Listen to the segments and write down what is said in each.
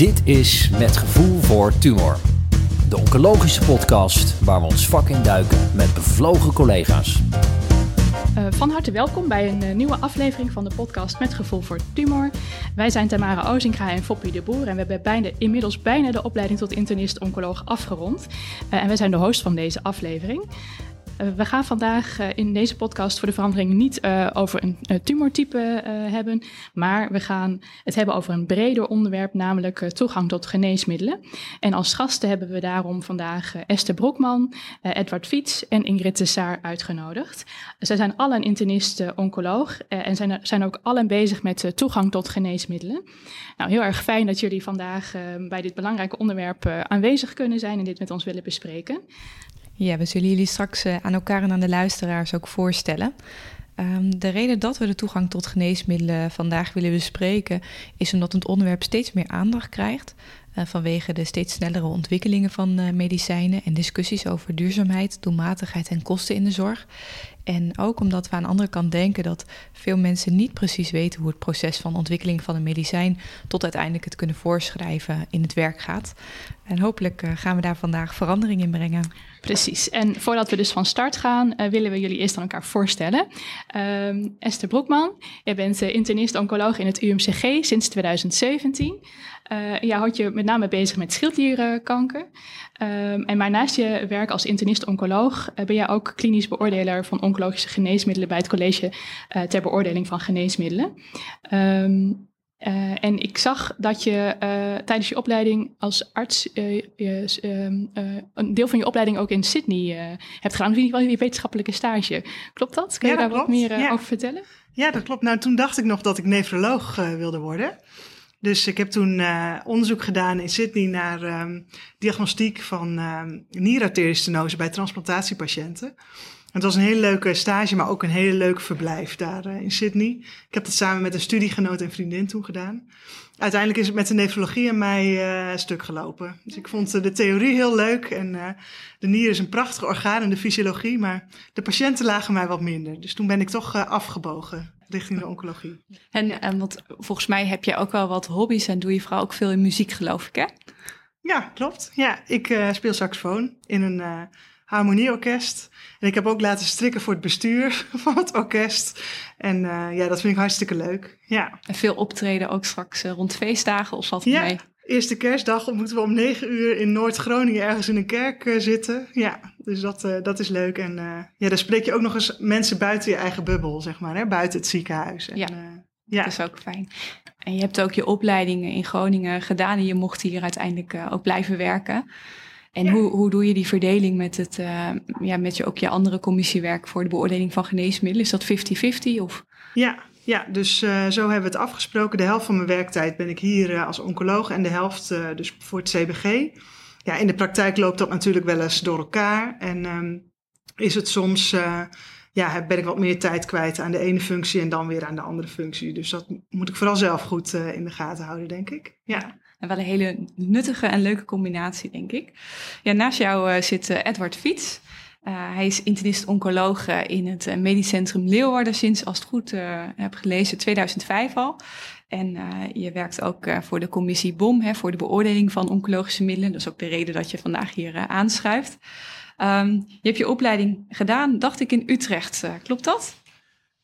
Dit is Met Gevoel voor Tumor. De oncologische podcast waar we ons vak in duiken met bevlogen collega's. Uh, van harte welkom bij een uh, nieuwe aflevering van de podcast Met Gevoel voor Tumor. Wij zijn Tamara Ozinga en Foppie de Boer en we hebben bijna, inmiddels bijna de opleiding tot internist-oncoloog afgerond. Uh, en wij zijn de host van deze aflevering. Uh, we gaan vandaag uh, in deze podcast voor de verandering niet uh, over een tumortype hebben, maar we gaan het hebben over een breder onderwerp, namelijk toegang tot geneesmiddelen. En als gasten hebben we daarom vandaag Esther Brokman, Edward Fiets en Ingrid de Saar uitgenodigd. Zij zijn allen internist-oncoloog en zijn, zijn ook allen bezig met toegang tot geneesmiddelen. Nou, heel erg fijn dat jullie vandaag bij dit belangrijke onderwerp aanwezig kunnen zijn en dit met ons willen bespreken. Ja, we zullen jullie straks uh, aan elkaar en aan de luisteraars ook voorstellen. Um, de reden dat we de toegang tot geneesmiddelen vandaag willen bespreken, is omdat het onderwerp steeds meer aandacht krijgt. Uh, vanwege de steeds snellere ontwikkelingen van uh, medicijnen en discussies over duurzaamheid, doelmatigheid en kosten in de zorg. En ook omdat we aan de andere kant denken dat veel mensen niet precies weten hoe het proces van ontwikkeling van een medicijn tot uiteindelijk het kunnen voorschrijven in het werk gaat. En hopelijk gaan we daar vandaag verandering in brengen. Precies. En voordat we dus van start gaan, uh, willen we jullie eerst aan elkaar voorstellen. Uh, Esther Broekman, jij bent uh, internist-oncoloog in het UMCG sinds 2017. Uh, jij houdt je met name bezig met schildklierkanker. Um, en maar naast je werk als internist-oncoloog ben jij ook klinisch beoordeler van oncologische geneesmiddelen bij het college ter beoordeling van geneesmiddelen. Um, Uh, en ik zag dat je uh, tijdens je opleiding als arts uh, je, een deel van je opleiding ook in Sydney hebt gedaan. Ieder geval je wetenschappelijke stage. Klopt dat? Kun je ja, daar klopt. wat meer ja. over vertellen? Ja, dat klopt. Nou, toen dacht ik nog dat ik nefroloog wilde worden. Dus ik heb toen onderzoek gedaan in Sydney naar um, diagnostiek van um, bij transplantatiepatiënten. Het was een hele leuke stage, maar ook een hele leuk verblijf daar uh, in Sydney. Ik heb dat samen met een studiegenoot en vriendin toen gedaan. Uiteindelijk is het met de nefrologie aan mij uh, stuk gelopen. Dus ik vond uh, de theorie heel leuk en de nier is een prachtig orgaan in de fysiologie, maar de patiënten lagen mij wat minder. Dus toen ben ik toch afgebogen richting de oncologie. En, en want volgens mij heb je ook wel wat hobby's en doe je vooral ook veel in muziek, geloof ik, hè? Ja, klopt. Ja, ik speel saxofoon in een harmonieorkest. En ik heb ook laten strikken voor het bestuur van het orkest. En uh, ja, dat vind ik hartstikke leuk. Ja. En veel optreden ook straks uh, rond feestdagen of het ja. mee? Eerste kerstdag moeten we om negen uur in Noord-Groningen ergens in een kerk uh, zitten. Ja, dus dat, dat is leuk. En ja, daar spreek je ook nog eens mensen buiten je eigen bubbel, zeg maar, hè? buiten het ziekenhuis. En, ja. ja, dat is ook fijn. En je hebt ook je opleidingen in Groningen gedaan en je mocht hier uiteindelijk ook blijven werken. En ja. hoe, hoe doe je die verdeling met, het, uh, ja, met je, ook je andere commissiewerk voor de beoordeling van geneesmiddelen? Is dat 50-50 of? Ja, ja dus uh, zo hebben we het afgesproken. De helft van mijn werktijd ben ik hier uh, als oncoloog en de helft dus voor het CBG. Ja, in de praktijk loopt dat natuurlijk wel eens door elkaar. En um, is het soms, ja, ben ik wat meer tijd kwijt aan de ene functie en dan weer aan de andere functie. Dus dat moet ik vooral zelf goed in de gaten houden, denk ik. Ja. Wel een hele nuttige en leuke combinatie, denk ik. Ja, naast jou uh, zit uh, Edward Fiets. Uh, hij is internist-oncoloog in het Medisch Centrum Leeuwarden sinds, als het goed heb gelezen, 2005 al. En je werkt ook voor de commissie BOM, hè, voor de beoordeling van oncologische middelen. Dat is ook de reden dat je vandaag hier aanschuift. Um, je hebt je opleiding gedaan, dacht ik, in Utrecht. klopt dat?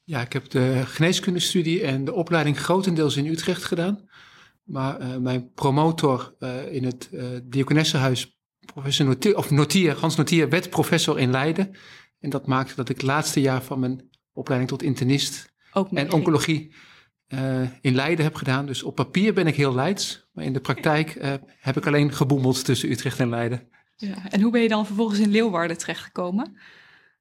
Ja, ik heb de geneeskundestudie en de opleiding grotendeels in Utrecht gedaan. Maar uh, mijn promotor uh, in het uh, Diakonessenhuis, professor Notier, of Notier, Hans Notier, werd professor in Leiden. En dat maakte dat ik het laatste jaar van mijn opleiding tot internist en oncologie in Leiden heb gedaan. Dus op papier ben ik heel Leids, maar in de praktijk heb ik alleen geboemeld tussen Utrecht en Leiden. Ja, en hoe ben je dan vervolgens in Leeuwarden terechtgekomen?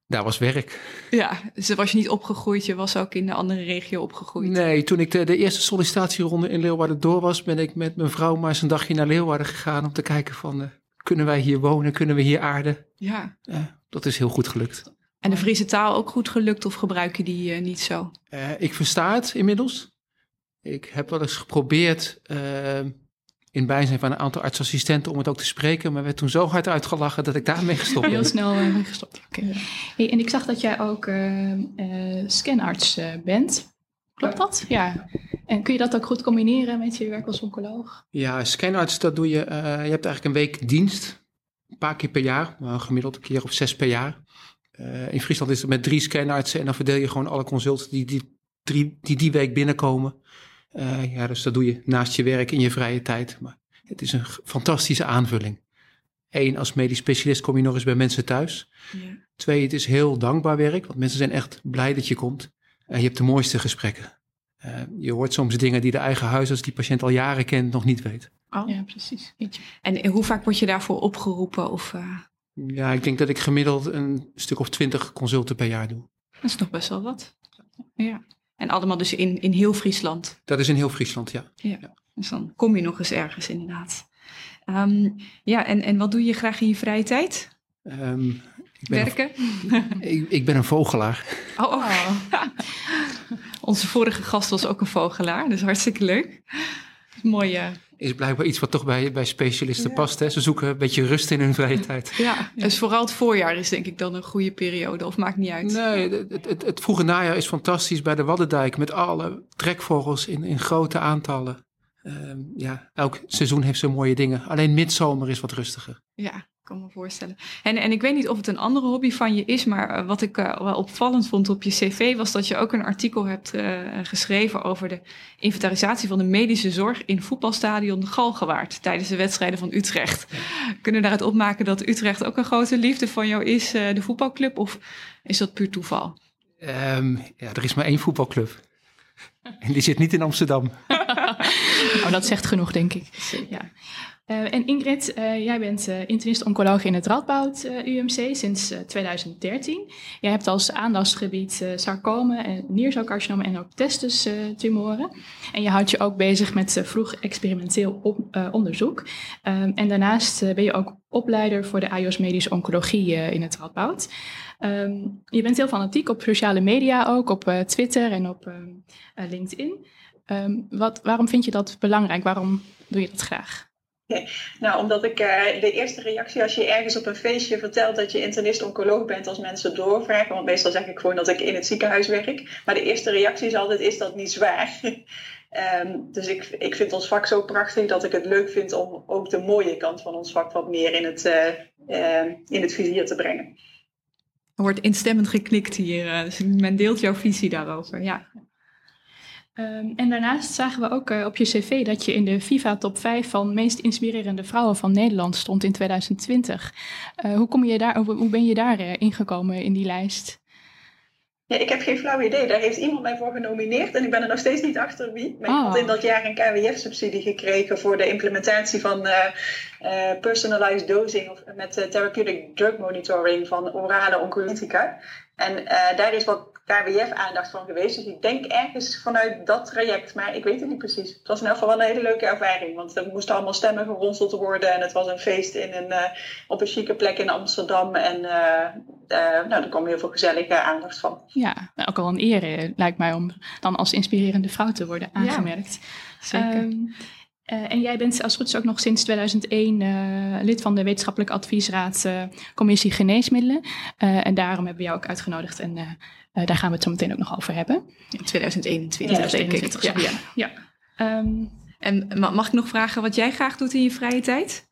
Daar was werk. Ja, dus was je niet opgegroeid, je was ook in de andere regio opgegroeid. Nee, toen ik de, de eerste sollicitatieronde in Leeuwarden door was, ben ik met mijn vrouw maar eens een dagje naar Leeuwarden gegaan om te kijken van, uh, kunnen wij hier wonen, kunnen we hier aarden? Ja. Uh, dat is heel goed gelukt. En de Friese taal ook goed gelukt of gebruik je die uh, niet zo? ik versta het inmiddels. Ik heb wel eens geprobeerd in bijzijn van een aantal artsassistenten om het ook te spreken, maar werd toen zo hard uitgelachen dat ik daarmee gestopt ben. Heel snel uh, gestopt. Okay. Hey, en ik zag dat jij ook uh, uh, scanarts bent. Klopt dat? Ja. En kun je dat ook goed combineren met je werk als oncoloog? Ja, scanarts, dat doe je. eh, je hebt eigenlijk een week dienst. Een paar keer per jaar. maar gemiddeld een keer of zes per jaar. Eh, in Friesland is het met drie scanartsen. En dan verdeel je gewoon alle consulten die die, drie, die, die week binnenkomen. Eh, ja, dus dat doe je naast je werk in je vrije tijd. Maar het is een fantastische aanvulling. Eén, als medisch specialist kom je nog eens bij mensen thuis. Ja. Twee, het is heel dankbaar werk, want mensen zijn echt blij dat je komt. En je hebt de mooiste gesprekken. Eh, je hoort soms dingen die de eigen huisarts die patiënt al jaren kent nog niet weet. Oh. Ja, precies. En hoe vaak word je daarvoor opgeroepen? Of, eh, Ja, ik denk dat ik gemiddeld een stuk of twintig consulten per jaar doe. dat is nog best wel wat. Ja. En allemaal dus in, in heel Friesland. Dat is in heel Friesland, ja. Dus dan kom je nog eens ergens inderdaad. Ehm, ja, en, en wat doe je graag in je vrije tijd? Ehm, ik, ben Werken? Een, ik, ik ben een vogelaar. Oh, oh. Onze vorige gast was ook een vogelaar, dus hartstikke leuk. Mooi, eh, Is blijkbaar iets wat toch bij, bij specialisten Ja. past. Hè? Ze zoeken een beetje rust in hun vrije tijd. ja. Dus vooral het voorjaar is denk ik dan een goede periode, of maakt niet uit. Nee, het, het, het, het vroege najaar is fantastisch bij de Waddendijk. Met alle trekvogels in, in grote aantallen. Ehm, ja, elk seizoen heeft zijn mooie dingen. Alleen midzomer is wat rustiger. Ja, ik kan me voorstellen. En, en ik weet niet of het een andere hobby van je is, maar eh, wat ik eh, wel opvallend vond op je cv was dat je ook een artikel hebt eh, geschreven over de inventarisatie van de medische zorg in voetbalstadion de Galgenwaard tijdens de wedstrijden van Utrecht. Kunnen we daaruit opmaken dat Utrecht ook een grote liefde van jou is, eh, de voetbalclub, of is dat puur toeval? Ehm, ja, er is maar één voetbalclub. En die zit niet in Amsterdam. Oh, dat zegt genoeg, denk ik. Ja. Eh, en Ingrid, eh, jij bent eh internist-oncoloog in het Radboud UMC sinds eh, 2013. Jij hebt als aandachtsgebied sarcomen, en en ook testustumoren. en je houdt je ook bezig met vroeg experimenteel onderzoek. Ehm, en daarnaast ben je ook opleider voor de AIOS Medische Oncologie in het Radboud. Ehm, je bent heel fanatiek op sociale media ook, op Twitter en op ehm, eh, LinkedIn. Wat, waarom vind je dat belangrijk? Waarom doe je dat graag? Nou, omdat ik eh, de eerste reactie als je ergens op een feestje vertelt dat je internist-oncoloog bent, als mensen doorvragen, want meestal zeg ik gewoon dat ik in het ziekenhuis werk, maar de eerste reactie is altijd, is dat niet zwaar? Ehm, dus ik, ik vind ons vak zo prachtig dat ik het leuk vind om ook de mooie kant van ons vak wat meer in het, eh, eh, in het vizier te brengen. Er wordt instemmend geknikt hier, eh, dus men deelt jouw visie daarover. Ja. Ehm, en daarnaast zagen we ook eh, op je cv dat je in de FIFA top 5 van meest inspirerende vrouwen van Nederland stond in 2020. Eh, hoe, kom je daar, hoe, ben je daar eh, ingekomen in die lijst? Ja, ik heb geen flauw idee. Daar heeft iemand mij voor genomineerd en ik ben er nog steeds niet achter wie. Maar ik Ah. had in dat jaar een KWF-subsidie gekregen voor de implementatie van personalized dosing of met therapeutic drug monitoring van orale oncolytica. En daar is wat KWF-aandacht van geweest. Dus ik denk ergens vanuit dat traject, maar ik weet het niet precies. Het was in elk geval wel een hele leuke ervaring, want er moesten allemaal stemmen geronseld worden en het was een feest in een, eh, op een chique plek in Amsterdam. En eh, eh, nou, er kwam heel veel gezellige aandacht van. Ja, nou, ook al een eer eh, lijkt mij om dan als inspirerende vrouw te worden Ja, aangemerkt. Zeker. Ehm, eh, en jij bent als goed is ook nog sinds 2001 eh, lid van de wetenschappelijke adviesraad eh, Commissie Geneesmiddelen. Eh, en daarom hebben we jou ook uitgenodigd en daar gaan we het zo meteen ook nog over hebben. in 2021, Ja, denk ik. 2021, Ja. Ja. Ehm, En ma- mag ik nog vragen wat jij graag doet in je vrije tijd?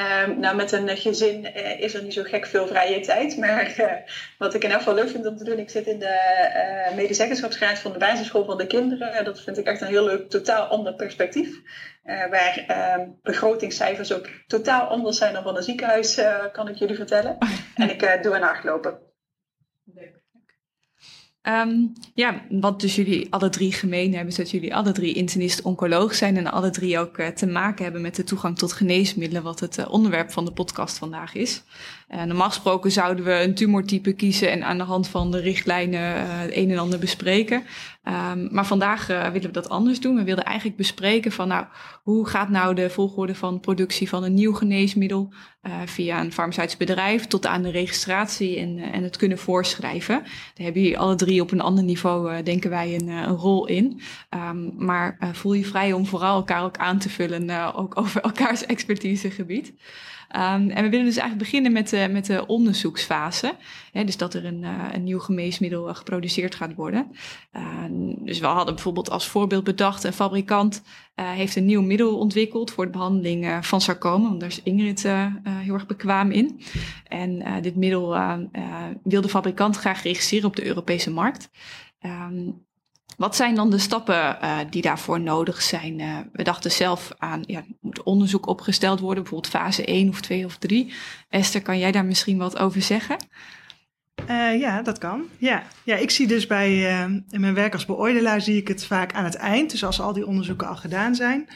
Ehm, nou, met een gezin eh, is er niet zo gek veel vrije tijd. Maar eh, wat ik in elk geval leuk vind om te doen, ik zit in de eh medezeggenschapsraad van de basisschool van de kinderen. Dat vind ik echt een heel leuk, totaal ander perspectief. Waar ehm, begrotingscijfers ook totaal anders zijn dan van een ziekenhuis, kan ik jullie vertellen. En ik doe een hardlopen. Ehm, ja, wat dus jullie alle drie gemeen hebben, is dat jullie alle drie internist-oncoloog zijn en alle drie ook eh, te maken hebben met de toegang tot geneesmiddelen, wat het eh, onderwerp van de podcast vandaag is. Eh, normaal gesproken zouden we een tumortype kiezen en aan de hand van de richtlijnen eh, het een en ander bespreken. Ehm, maar vandaag eh, willen we dat anders doen. We wilden eigenlijk bespreken van, nou, hoe gaat nou de volgorde van productie van een nieuw geneesmiddel via een farmaceutisch bedrijf tot aan de registratie en, en het kunnen voorschrijven. Daar hebben jullie alle drie op een ander niveau, denken wij, een, rol in. Ehm, maar voel je vrij om vooral elkaar ook aan te vullen, ook over elkaars expertisegebied. Ehm, en we willen dus eigenlijk beginnen met de, met de onderzoeksfase. Dus dat er een, eh, een nieuw geneesmiddel eh, geproduceerd gaat worden. Uh, dus we hadden bijvoorbeeld als voorbeeld bedacht, een fabrikant uh, heeft een nieuw middel ontwikkeld voor de behandeling van sarcoma. Want daar is Ingrid heel erg bekwaam in. En dit middel wil de fabrikant graag registreren op de Europese markt. Um, wat zijn dan de stappen die daarvoor nodig zijn? we dachten zelf aan, ja, moet onderzoek opgesteld worden, bijvoorbeeld fase 1 of 2 of 3. Esther, kan jij daar misschien wat over zeggen? Uh, ja, dat kan. Ja. ja, ik zie dus bij in mijn werk als beoordelaar zie ik het vaak aan het eind, dus als al die onderzoeken al gedaan zijn.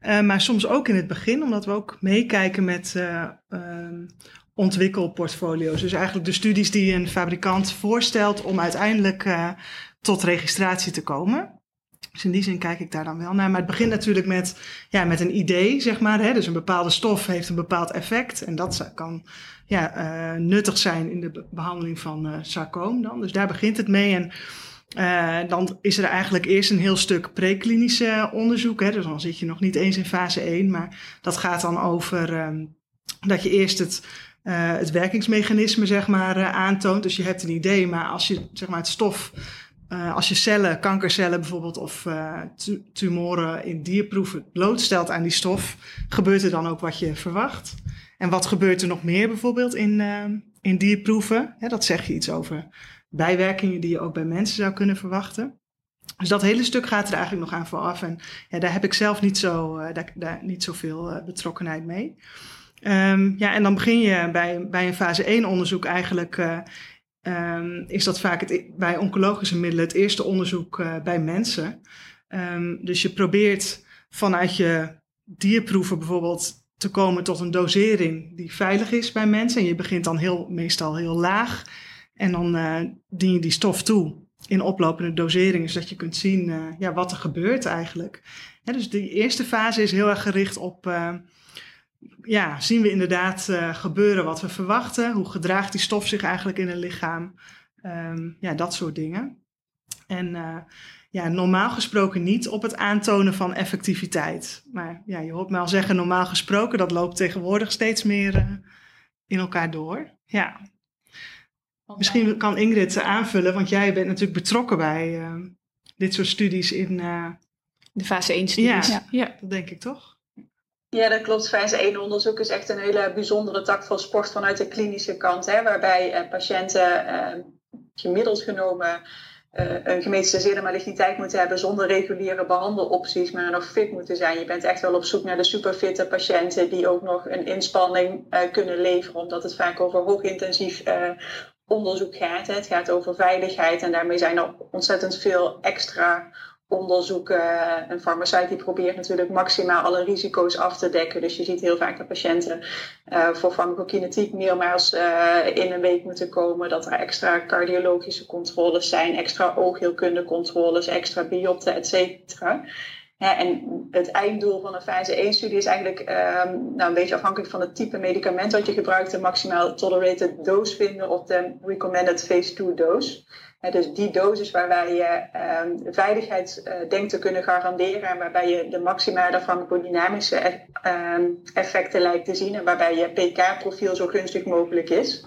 Maar soms ook in het begin, omdat we ook meekijken met ehm, ontwikkelportfolio's. Dus eigenlijk de studies die een fabrikant voorstelt om uiteindelijk tot registratie te komen. Dus in die zin kijk ik daar dan wel naar. Maar het begint natuurlijk met, ja, met een idee, zeg maar. Hè? Dus een bepaalde stof heeft een bepaald effect. En dat kan ja, uh, nuttig zijn in de behandeling van uh, sarcoom dan. Dus daar begint het mee. En uh, dan is er eigenlijk eerst een heel stuk preklinische onderzoek. Hè? Dus dan zit je nog niet eens in fase 1. Maar dat gaat dan over um, dat je eerst het, het werkingsmechanisme zeg maar, aantoont. Dus je hebt een idee, maar als je zeg maar, het stof uh, als je cellen, kankercellen bijvoorbeeld, of uh, tumoren in dierproeven blootstelt aan die stof, gebeurt er dan ook wat je verwacht? En wat gebeurt er nog meer bijvoorbeeld in, uh, in dierproeven? Dat zeg je iets over bijwerkingen die je ook bij mensen zou kunnen verwachten. Dus dat hele stuk gaat er eigenlijk nog aan vooraf. En ja, daar heb ik zelf niet, zo, niet zoveel betrokkenheid mee. Um, ja, en dan begin je bij, bij een fase 1 onderzoek eigenlijk um, is dat vaak het, bij oncologische middelen het eerste onderzoek uh, bij mensen. Um, dus je probeert vanuit je dierproeven bijvoorbeeld te komen tot een dosering die veilig is bij mensen. En je begint dan heel, meestal heel laag. En dan uh, dien je die stof toe in oplopende doseringen, zodat je kunt zien uh, ja, wat er gebeurt eigenlijk. Dus die eerste fase is heel erg gericht op ja, zien we inderdaad uh, gebeuren wat we verwachten? Hoe gedraagt die stof zich eigenlijk in een lichaam? Um, ja, dat soort dingen. En uh, ja, normaal gesproken niet op het aantonen van effectiviteit. Maar ja, je hoort me al zeggen, normaal gesproken, dat loopt tegenwoordig steeds meer uh, in elkaar door. Ja. Misschien kan Ingrid aanvullen, want jij bent natuurlijk betrokken bij dit soort studies in. de fase 1 studies. Ja, ja, dat denk ik toch? Ja, dat klopt. Fase 1 onderzoek is echt een hele bijzondere tak van sport vanuit de klinische kant. Hè, waarbij eh, patiënten eh, gemiddeld genomen uh, een gemetastaseerde maligniteit moeten hebben zonder reguliere behandelopties, maar nog fit moeten zijn. Je bent echt wel op zoek naar de superfitte patiënten die ook nog een inspanning uh, kunnen leveren, omdat het vaak over hoogintensief onderzoek gaat. Hè. Het gaat over veiligheid en daarmee zijn er ontzettend veel extra onderzoeken. Een farmaceut die probeert natuurlijk maximaal alle risico's af te dekken. Dus je ziet heel vaak dat patiënten uh, voor farmacokinetiek meermaals uh, in een week moeten komen. Dat er extra cardiologische controles zijn, extra oogheelkundecontroles, extra biopten, et cetera. En het einddoel van een fase 1-studie is eigenlijk um, nou, een beetje afhankelijk van het type medicament dat je gebruikt, de maximaal tolerated dose vinden of de recommended phase 2 dose dus die dosis waarbij je um, veiligheid uh, denkt te kunnen garanderen en waarbij je de maximale farmacodynamische e um, effecten lijkt te zien en waarbij je pK-profiel zo gunstig mogelijk is.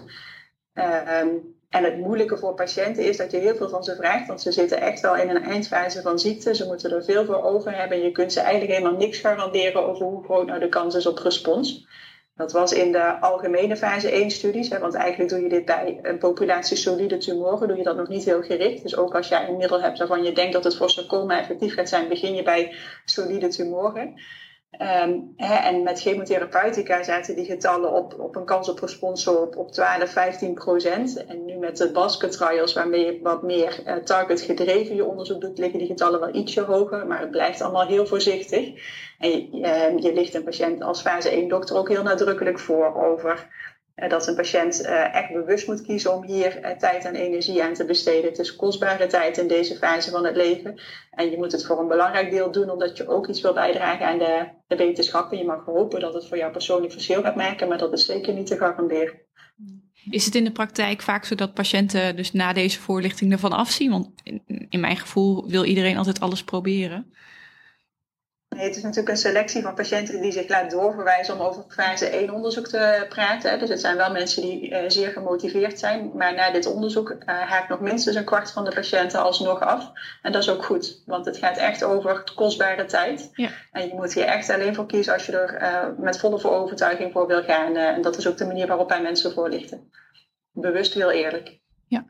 Um, en het moeilijke voor patiënten is dat je heel veel van ze vraagt, want ze zitten echt wel in een eindfase van ziekte. Ze moeten er veel voor over hebben en je kunt ze eigenlijk helemaal niks garanderen over hoe groot nou de kans is op respons. Dat was in de algemene fase 1 studies, hè, want eigenlijk doe je dit bij een populatie solide tumoren, doe je dat nog niet heel gericht. Dus ook als jij een middel hebt waarvan je denkt dat het voor sarcoma effectief gaat zijn, begin je bij solide tumoren. Um, hè, en met chemotherapeutica zaten die getallen op, op een kans op respons op, op 12, 15 procent. En nu met de basket trials, waarmee je wat meer uh, target gedreven je onderzoek doet, liggen die getallen wel ietsje hoger. Maar het blijft allemaal heel voorzichtig. En je, uh, je ligt een patiënt als fase 1 dokter ook heel nadrukkelijk voor over dat een patiënt uh, echt bewust moet kiezen om hier uh, tijd en energie aan te besteden. Het is kostbare tijd in deze fase van het leven. En je moet het voor een belangrijk deel doen omdat je ook iets wil bijdragen aan de, de wetenschap. En je mag hopen dat het voor jou persoonlijk verschil gaat maken, maar dat is zeker niet te garanderen. Is het in de praktijk vaak zo dat patiënten dus na deze voorlichting ervan afzien? Want in, in mijn gevoel wil iedereen altijd alles proberen. Nee, het is natuurlijk een selectie van patiënten die zich laat doorverwijzen om over fase 1 onderzoek te praten. Dus het zijn wel mensen die uh, zeer gemotiveerd zijn. Maar na dit onderzoek uh, haakt nog minstens een kwart van de patiënten alsnog af. En dat is ook goed, want het gaat echt over kostbare tijd. Ja. En je moet hier echt alleen voor kiezen als je er uh, met volle overtuiging voor wil gaan. en dat is ook de manier waarop wij mensen voorlichten. Bewust heel eerlijk. Ja,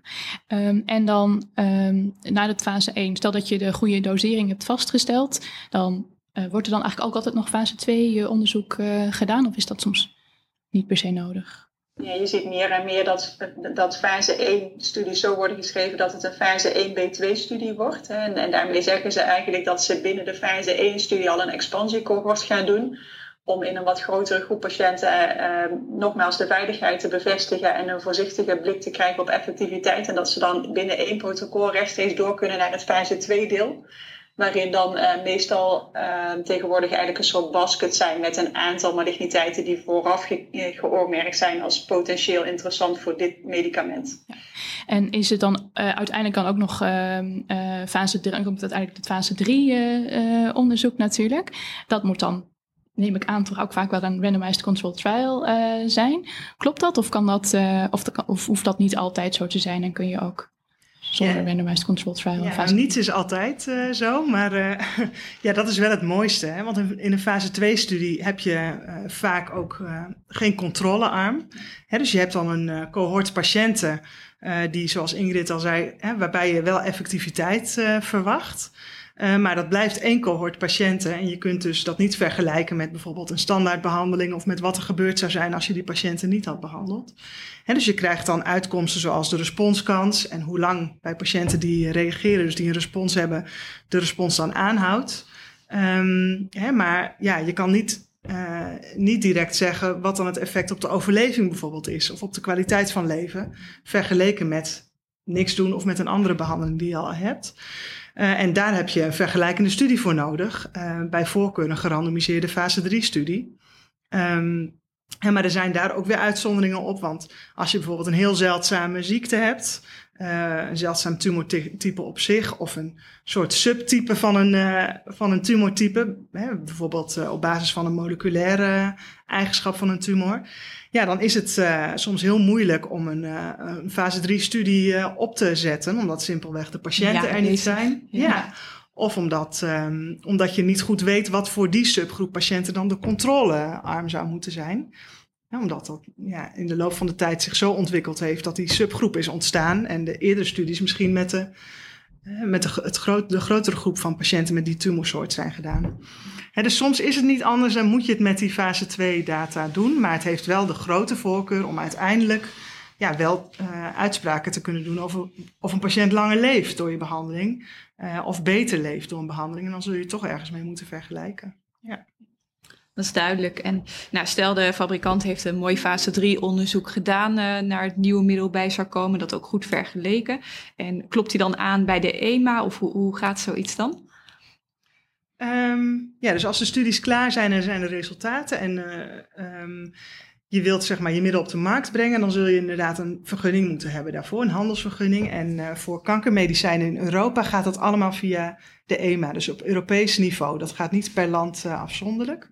um, en dan um, na de fase 1, stel dat je de goede dosering hebt vastgesteld, dan wordt er dan eigenlijk ook altijd nog fase 2 uh, onderzoek uh, gedaan of is dat soms niet per se nodig? Ja, je ziet meer en meer dat, dat fase 1 studies zo worden geschreven dat het een fase 1b2 studie wordt. En, en daarmee zeggen ze eigenlijk dat ze binnen de fase 1 studie al een expansiecohort gaan doen om in een wat grotere groep patiënten eh, nogmaals de veiligheid te bevestigen en een voorzichtige blik te krijgen op effectiviteit. En dat ze dan binnen één protocol rechtstreeks door kunnen naar het fase 2 deel. Waarin dan uh, meestal uh, tegenwoordig eigenlijk een soort basket zijn met een aantal maligniteiten die vooraf ge geoormerkt zijn als potentieel interessant voor dit medicament. En is het dan uh, uiteindelijk dan ook nog fase 3, dan komt uiteindelijk het fase 3 onderzoek natuurlijk. Dat moet dan neem ik aan, toch ook vaak wel een randomized control trial zijn. Klopt dat? Of, kan dat, of, of hoeft dat niet altijd zo te zijn en kun je ook zonder ja. randomized control trial? Ja, fase... niets is altijd uh, zo, maar ja, dat is wel het mooiste. Hè? Want in een fase 2-studie heb je vaak ook geen controlearm. Hè? Dus je hebt dan een cohort patiënten die, zoals Ingrid al zei, hè, waarbij je wel effectiviteit verwacht. Uh, maar dat blijft één cohort patiënten. En je kunt dus dat niet vergelijken met bijvoorbeeld een standaardbehandeling of met wat er gebeurd zou zijn als je die patiënten niet had behandeld. Dus je krijgt dan uitkomsten zoals de responskans en hoe lang bij patiënten die reageren, dus die een respons hebben, de respons dan aanhoudt. Hè, maar ja, je kan niet, uh, niet direct zeggen wat dan het effect op de overleving bijvoorbeeld is of op de kwaliteit van leven, vergeleken met niks doen of met een andere behandeling die je al hebt. Uh, en daar heb je een vergelijkende studie voor nodig. Uh, bij voorkeur een gerandomiseerde fase 3-studie. Um, ja, maar er zijn daar ook weer uitzonderingen op. Want als je bijvoorbeeld een heel zeldzame ziekte hebt, uh, een zeldzaam tumortype op zich, of een soort subtype van een, uh, van een tumortype, hè, bijvoorbeeld uh, op basis van een moleculaire eigenschap van een tumor, ja, dan is het soms heel moeilijk om een, een fase 3-studie op te zetten, omdat simpelweg de patiënten ja, er niet zijn. Ja. ja. Of omdat, um, omdat je niet goed weet wat voor die subgroep patiënten dan de controlearm zou moeten zijn. Omdat dat ja, in de loop van de tijd zich zo ontwikkeld heeft dat die subgroep is ontstaan. En de eerdere studies misschien met, de, met de, het groot, de grotere groep van patiënten met die tumorsoort zijn gedaan. Dus soms is het niet anders, dan moet je het met die fase 2 data doen. Maar het heeft wel de grote voorkeur om uiteindelijk ja, wel uh, uitspraken te kunnen doen over of een patiënt langer leeft door je behandeling. Uh, of beter leeft door een behandeling. En dan zul je toch ergens mee moeten vergelijken. Ja. Dat is duidelijk. En nou, stel de fabrikant heeft een mooi fase 3 onderzoek gedaan uh, naar het nieuwe middel bij sarcoma, dat ook goed vergeleken. En klopt hij dan aan bij de EMA of hoe, hoe gaat zoiets dan? Um, ja, dus als de studies klaar zijn en zijn de resultaten en uh, um, je wilt zeg maar je middel op de markt brengen, dan zul je inderdaad een vergunning moeten hebben daarvoor, een handelsvergunning. En uh, voor kankermedicijnen in Europa gaat dat allemaal via de EMA, dus op Europees niveau. Dat gaat niet per land afzonderlijk.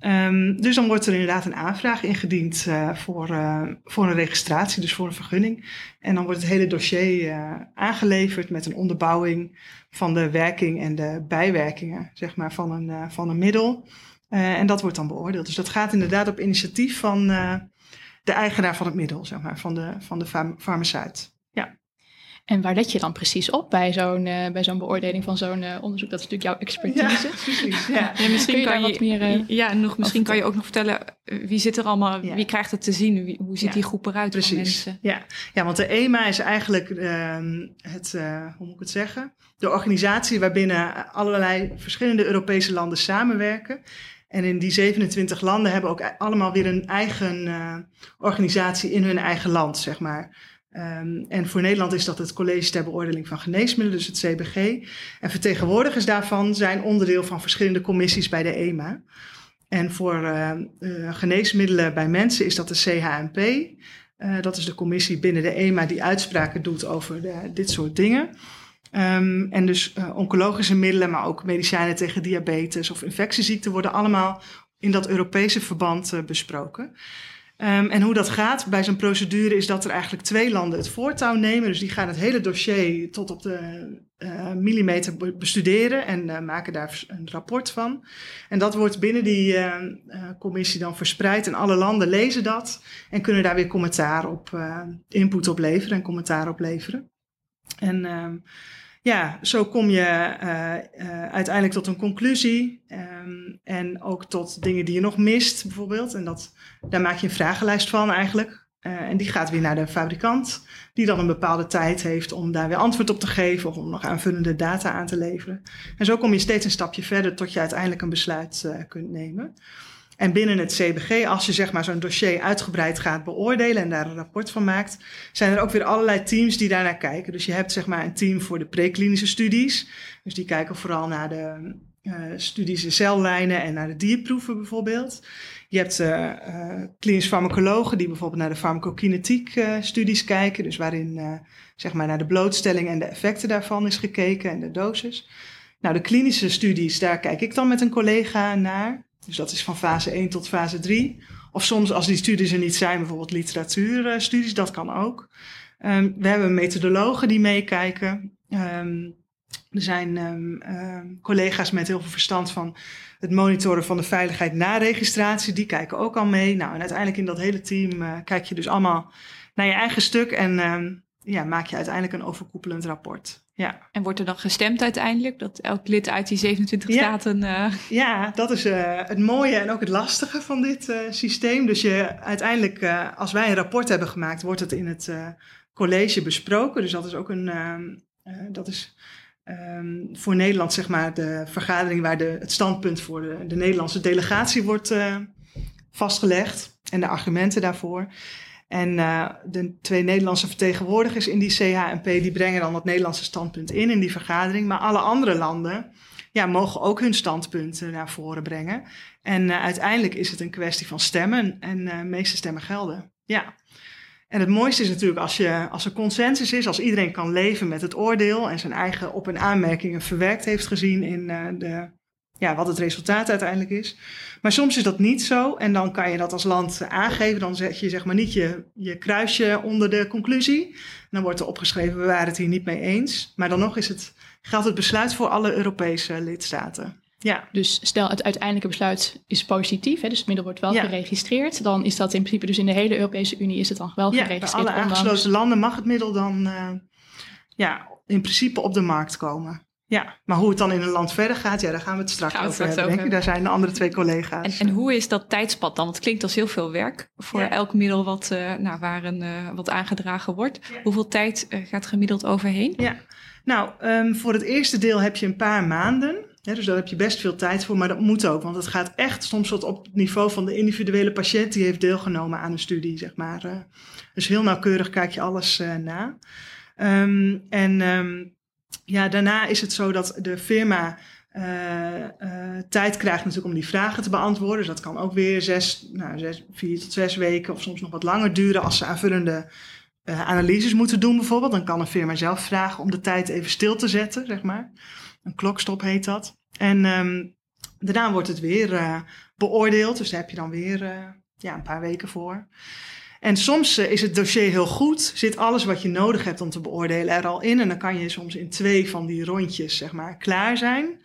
Um, dus dan wordt er inderdaad een aanvraag ingediend uh, voor, voor een registratie, dus voor een vergunning. En dan wordt het hele dossier aangeleverd met een onderbouwing van de werking en de bijwerkingen zeg maar, van, een, van een middel. Uh, en dat wordt dan beoordeeld. Dus dat gaat inderdaad op initiatief van uh, de eigenaar van het middel, zeg maar, van de, van de farmaceut. En waar let je dan precies op bij zo'n uh, bij zo'n beoordeling van zo'n onderzoek? Dat is natuurlijk jouw expertise. Ja, precies. Ja. ja misschien kan je, meer, ja, nog, misschien kan je ook nog vertellen wie zit er allemaal, ja. wie krijgt het te zien, wie, hoe ziet die groep eruit? Precies. Ja. ja, want de EMA is eigenlijk ehm, het, hoe moet ik het zeggen? De organisatie waarbinnen allerlei verschillende Europese landen samenwerken. En in die 27 landen hebben ook allemaal weer een eigen uh, organisatie in hun eigen land, zeg maar. Um, en voor Nederland is dat het College ter Beoordeling van Geneesmiddelen, dus het CBG. En vertegenwoordigers daarvan zijn onderdeel van verschillende commissies bij de EMA. En voor uh, uh, geneesmiddelen bij mensen is dat de CHMP. dat is de commissie binnen de EMA die uitspraken doet over de, dit soort dingen. Ehm, en dus uh, oncologische middelen, maar ook medicijnen tegen diabetes of infectieziekten worden allemaal in dat Europese verband uh, besproken. Um, en hoe dat gaat bij zo'n procedure is dat er eigenlijk twee landen het voortouw nemen. Dus die gaan het hele dossier tot op de uh, millimeter bestuderen en uh, maken daar een rapport van. En dat wordt binnen die uh, commissie dan verspreid en alle landen lezen dat en kunnen daar weer commentaar op, input op leveren en commentaar op leveren. En ehm, ja, zo kom je uiteindelijk tot een conclusie um, en ook tot dingen die je nog mist bijvoorbeeld. En dat, daar maak je een vragenlijst van eigenlijk. en die gaat weer naar de fabrikant die dan een bepaalde tijd heeft om daar weer antwoord op te geven of om nog aanvullende data aan te leveren. En zo kom je steeds een stapje verder tot je uiteindelijk een besluit kunt nemen. En binnen het CBG, als je zeg maar zo'n dossier uitgebreid gaat beoordelen en daar een rapport van maakt, zijn er ook weer allerlei teams die daarnaar kijken. Dus je hebt zeg maar een team voor de preklinische studies. Dus die kijken vooral naar de uh, studies in cellijnen en naar de dierproeven bijvoorbeeld. Je hebt uh, klinisch farmacologen die bijvoorbeeld naar de farmacokinetiek studies kijken. Dus waarin zeg maar naar de blootstelling en de effecten daarvan is gekeken en de dosis. Nou, de klinische studies, daar kijk ik dan met een collega naar. Dus dat is van fase 1 tot fase 3. Of soms als die studies er niet zijn, bijvoorbeeld literatuurstudies, dat kan ook. Um, we hebben methodologen die meekijken. Um, er zijn um, collega's met heel veel verstand van het monitoren van de veiligheid na registratie, die kijken ook al mee. Nou, en uiteindelijk in dat hele team uh, kijk je dus allemaal naar je eigen stuk en ja, maak je uiteindelijk een overkoepelend rapport. Ja. En wordt er dan gestemd uiteindelijk, dat elk lid uit die 27 ja. staten... Uh... Ja, dat is uh, het mooie en ook het lastige van dit uh, systeem. Dus je, uiteindelijk, als wij een rapport hebben gemaakt, wordt het in het college besproken. Dus dat is ook een... dat is Um, voor Nederland, zeg maar, de vergadering waar de, het standpunt voor de, de Nederlandse delegatie wordt vastgelegd en de argumenten daarvoor. En uh, de twee Nederlandse vertegenwoordigers in die CHMP, die brengen dan het Nederlandse standpunt in, in die vergadering. Maar alle andere landen ja, mogen ook hun standpunten naar voren brengen. En uh, uiteindelijk is het een kwestie van stemmen en de meeste stemmen gelden. Ja. En het mooiste is natuurlijk als, je, als er consensus is, als iedereen kan leven met het oordeel en zijn eigen op- en aanmerkingen verwerkt heeft gezien in de, ja, wat het resultaat uiteindelijk is. Maar soms is dat niet zo en dan kan je dat als land aangeven. Dan zet je zeg maar niet je, je kruisje onder de conclusie. En dan wordt er opgeschreven, we waren het hier niet mee eens. Maar dan nog is het, geldt het besluit voor alle Europese lidstaten. Ja. Dus stel het uiteindelijke besluit is positief, hè, dus het middel wordt wel ja. geregistreerd, dan is dat in principe dus in de hele Europese Unie is het dan wel ja, geregistreerd. Bij alle aangesloten landen mag het middel dan uh, ja, in principe op de markt komen. Ja, maar hoe het dan in een land verder gaat, ja, daar gaan we het straks, over straks hebben, denk ik. Daar zijn de andere twee collega's. En, en, hoe is dat tijdspad dan? Het klinkt als heel veel werk voor ja. elk middel wat, uh, nou, waar een, uh, wat aangedragen wordt. Ja. Hoeveel tijd uh, gaat gemiddeld overheen? Ja, nou, um, voor het eerste deel heb je een paar maanden. Ja, dus daar heb je best veel tijd voor, maar dat moet ook. Want het gaat echt soms tot op het niveau van de individuele patiënt die heeft deelgenomen aan een studie, zeg maar. Dus heel nauwkeurig kijk je alles na. Um, en um, ja, daarna is het zo dat de firma uh, tijd krijgt natuurlijk om die vragen te beantwoorden. Dus dat kan ook weer zes, nou, zes, vier tot zes weken of soms nog wat langer duren als ze aanvullende analyses moeten doen bijvoorbeeld. Dan kan een firma zelf vragen om de tijd even stil te zetten, zeg maar. Een klokstop heet dat. En um, daarna wordt het weer beoordeeld. Dus daar heb je dan weer ja, een paar weken voor. En soms uh, is het dossier heel goed. Zit alles wat je nodig hebt om te beoordelen er al in. En dan kan je soms in twee van die rondjes zeg maar, klaar zijn.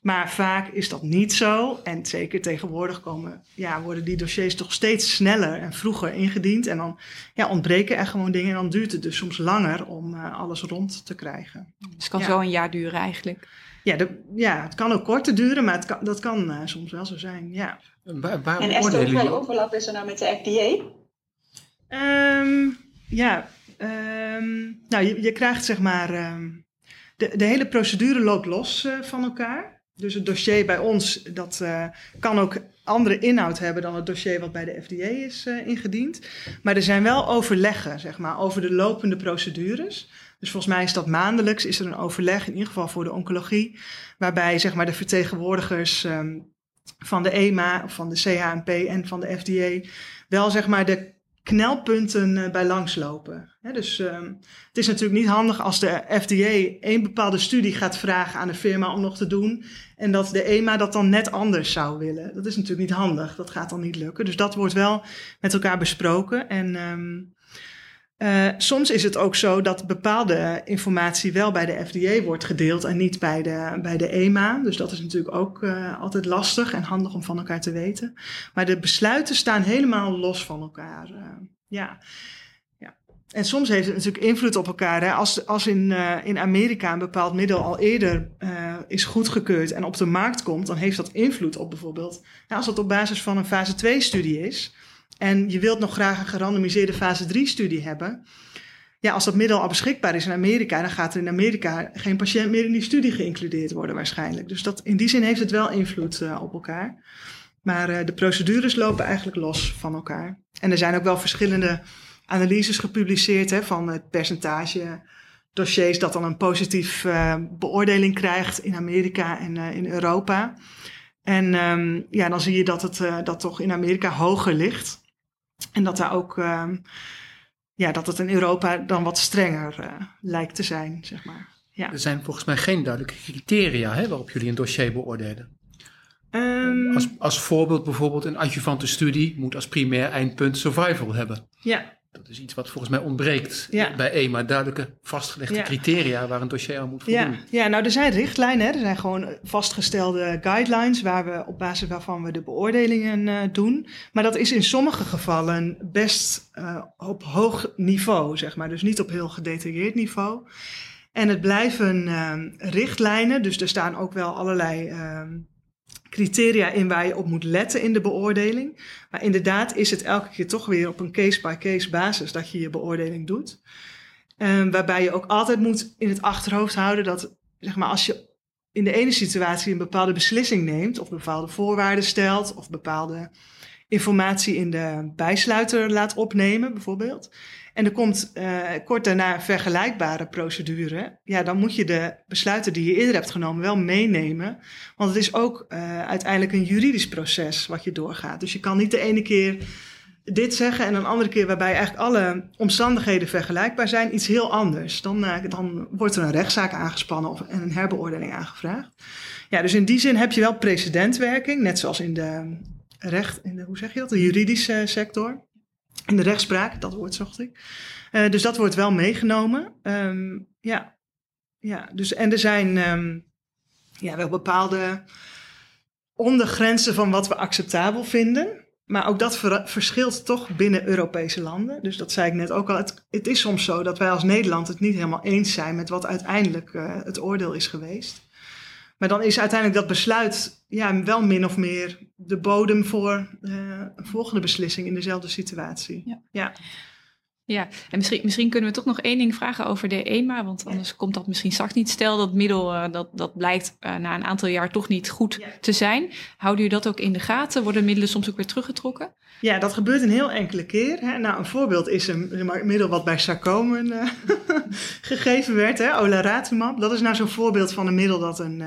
Maar vaak is dat niet zo. En zeker tegenwoordig komen, ja, worden die dossiers toch steeds sneller en vroeger ingediend. En dan ja, ontbreken er gewoon dingen. En dan duurt het dus soms langer om uh, alles rond te krijgen. Dus het kan ja. zo een jaar duren eigenlijk. Ja, de, ja, het kan ook korter duren, maar het kan, dat kan uh, soms wel zo zijn. Ja. Waar, waar en Esther, hoeveel overlap is er nou met de FDA? Um, ja, um, nou, je, je, krijgt zeg maar. Um, de, de hele procedure loopt los uh, van elkaar. Dus het dossier bij ons, dat uh, kan ook andere inhoud hebben dan het dossier wat bij de FDA is uh, ingediend. Maar er zijn wel overleggen, zeg maar, over de lopende procedures. Dus volgens mij is dat maandelijks, is er een overleg, in ieder geval voor de oncologie, waarbij zeg maar de vertegenwoordigers van de EMA, of van de CHMP en van de FDA wel zeg maar de knelpunten uh, bij langslopen. Dus um, het is natuurlijk niet handig als de FDA één bepaalde studie gaat vragen aan de firma om nog te doen. En dat de EMA dat dan net anders zou willen. Dat is natuurlijk niet handig. Dat gaat dan niet lukken. Dus dat wordt wel met elkaar besproken. En um, uh, soms is het ook zo dat bepaalde informatie wel bij de FDA wordt gedeeld en niet bij de, bij de EMA. Dus dat is natuurlijk ook uh, altijd lastig en handig om van elkaar te weten. Maar de besluiten staan helemaal los van elkaar. Uh, ja. ja. En soms heeft het natuurlijk invloed op elkaar. Hè? Als, als in, in Amerika een bepaald middel al eerder is goedgekeurd en op de markt komt, dan heeft dat invloed op bijvoorbeeld. Als dat op basis van een fase 2 studie is en je wilt nog graag een gerandomiseerde fase 3 studie hebben. Ja, als dat middel al beschikbaar is in Amerika, dan gaat er in Amerika geen patiënt meer in die studie geïncludeerd worden waarschijnlijk. Dus dat, in die zin heeft het wel invloed uh, op elkaar. Maar uh, de procedures lopen eigenlijk los van elkaar. En er zijn ook wel verschillende analyses gepubliceerd hè, van het percentage dossiers dat dan een positief uh, beoordeling krijgt in Amerika en in Europa. En um, ja, dan zie je dat het dat toch in Amerika hoger ligt. En dat daar ook, uh, ja, dat het in Europa dan wat strenger uh, lijkt te zijn, zeg maar. Ja. Er zijn volgens mij geen duidelijke criteria hè, waarop jullie een dossier beoordelen. Um, als, als voorbeeld bijvoorbeeld een adjuvante studie moet als primair eindpunt survival hebben. Ja. Dat is iets wat volgens mij ontbreekt bij EMA. Duidelijke vastgelegde criteria waar een dossier aan moet voldoen. Ja, ja nou er zijn richtlijnen. Hè. Er zijn gewoon vastgestelde guidelines waar we, op basis waarvan we de beoordelingen uh, doen. Maar dat is in sommige gevallen best uh, op hoog niveau, zeg maar. Dus niet op heel gedetailleerd niveau. En het blijven uh, richtlijnen. Dus er staan ook wel allerlei ehm, criteria in waar je op moet letten in de beoordeling. Maar inderdaad is het elke keer toch weer op een case-by-case basis dat je je beoordeling doet. Um, waarbij je ook altijd moet in het achterhoofd houden dat, zeg maar, als je in de ene situatie een bepaalde beslissing neemt, of bepaalde voorwaarden stelt, of bepaalde informatie in de bijsluiter laat opnemen, bijvoorbeeld. En er komt uh, kort daarna een vergelijkbare procedure. Ja, dan moet je de besluiten die je eerder hebt genomen wel meenemen. Want het is ook uh, uiteindelijk een juridisch proces wat je doorgaat. Dus je kan niet de ene keer dit zeggen en een andere keer waarbij eigenlijk alle omstandigheden vergelijkbaar zijn, iets heel anders. Dan, uh, dan wordt er een rechtszaak aangespannen of, en een herbeoordeling aangevraagd. Ja, dus in die zin heb je wel precedentwerking, net zoals in de recht, in de, hoe zeg je dat, de juridische sector. In de rechtspraak, dat woord zocht ik. Uh, dus dat wordt wel meegenomen. Um, ja. ja, dus en er zijn um, ja, wel bepaalde ondergrenzen van wat we acceptabel vinden. Maar ook dat ver verschilt toch binnen Europese landen. Dus dat zei ik net ook al. Het, het, is soms zo dat wij als Nederland het niet helemaal eens zijn met wat uiteindelijk uh, het oordeel is geweest. Maar dan is uiteindelijk dat besluit ja, wel min of meer de bodem voor uh, een volgende beslissing in dezelfde situatie. Ja. ja. Ja, en misschien, misschien kunnen we toch nog één ding vragen over de EMA, want anders komt dat misschien straks niet. Stel dat middel, uh, dat, dat blijkt uh, na een aantal jaar toch niet goed ja. te zijn. Houden jullie dat ook in de gaten? Worden middelen soms ook weer teruggetrokken? Ja, dat gebeurt een heel enkele keer. Hè. Nou, een voorbeeld is een, een middel wat bij sarcomen uh, gegeven werd, hè, olaratumab. Dat is nou zo'n voorbeeld van een middel dat een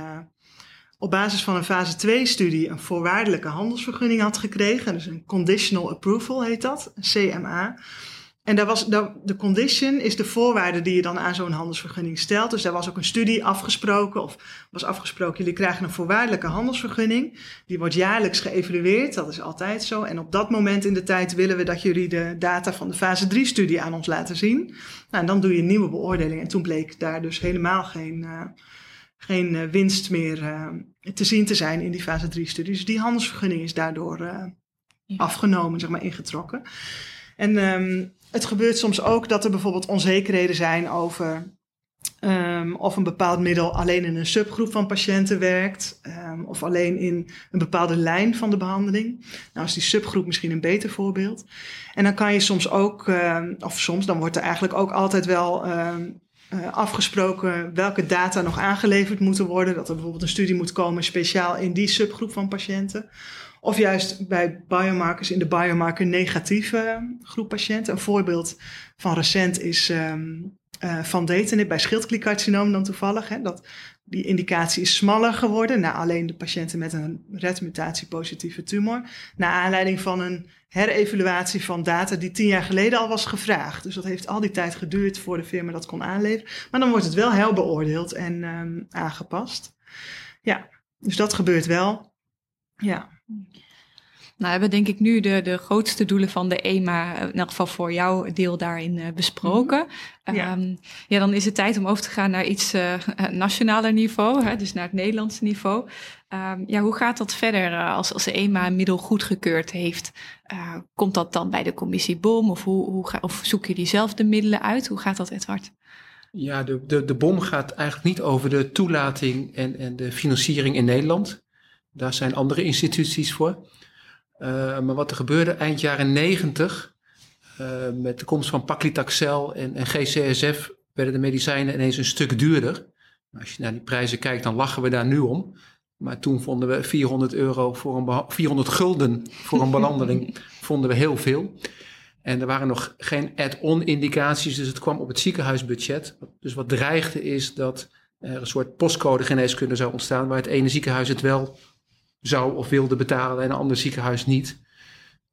op basis van een fase 2-studie een voorwaardelijke handelsvergunning had gekregen. Dus een conditional approval heet dat, een CMA. En daar was, daar, de condition is de voorwaarde die je dan aan zo'n handelsvergunning stelt. Dus daar was ook een studie afgesproken, of was afgesproken, jullie krijgen een voorwaardelijke handelsvergunning. Die wordt jaarlijks geëvalueerd, dat is altijd zo. En op dat moment in de tijd willen we dat jullie de data van de fase 3-studie aan ons laten zien. Nou, en dan doe je een nieuwe beoordeling. En toen bleek daar dus helemaal geen... Uh, geen uh, winst meer uh, te zien te zijn in die fase 3 studies. Dus die handelsvergunning is daardoor ja. afgenomen, zeg maar, ingetrokken. En um, het gebeurt soms ook dat er bijvoorbeeld onzekerheden zijn over um, of een bepaald middel alleen in een subgroep van patiënten werkt, um, of alleen in een bepaalde lijn van de behandeling. Nou is die subgroep misschien een beter voorbeeld. En dan kan je soms ook, of soms, dan wordt er eigenlijk ook altijd wel uh, afgesproken welke data nog aangeleverd moeten worden. Dat er bijvoorbeeld een studie moet komen speciaal in die subgroep van patiënten. Of juist bij biomarkers in de biomarker negatieve groep patiënten. Een voorbeeld van recent is um, uh, van datenib bij schildkliercarcinoom dan toevallig. Hè, dat die indicatie is smaller geworden na alleen de patiënten met een RET-mutatiepositieve tumor. Naar aanleiding van een herevaluatie van data die tien jaar geleden al was gevraagd. Dus dat heeft al die tijd geduurd voor de firma dat kon aanleveren. Maar dan wordt het wel herbeoordeeld en um, aangepast. Ja, dus dat gebeurt wel. Ja. Nou, hebben denk ik nu de, de grootste doelen van de EMA, in elk geval voor jouw deel daarin uh, besproken. Mm ja. Um, ja. dan is het tijd om over te gaan naar iets uh, nationaler niveau, hè, dus naar het Nederlandse niveau. Um, ja, hoe gaat dat verder uh, als, als de EMA een middel goedgekeurd heeft? komt dat dan bij de commissie BOM of, hoe, hoe ga, of zoek je diezelfde middelen uit? Hoe gaat dat, Edward? Ja, de, de, de BOM gaat eigenlijk niet over de toelating en, en de financiering in Nederland. Daar zijn andere instituties voor. Uh, maar wat er gebeurde eind jaren 90, uh, met de komst van paclitaxel en, en GCSF, werden de medicijnen ineens een stuk duurder. Als je naar die prijzen kijkt, dan lachen we daar nu om. Maar toen vonden we 400 euro voor een 400 gulden voor een behandeling vonden we heel veel. En er waren nog geen add-on indicaties, dus het kwam op het ziekenhuisbudget. Dus wat dreigde is dat er een soort postcode geneeskunde zou ontstaan, waar het ene ziekenhuis het wel zou of wilde betalen en een ander ziekenhuis niet.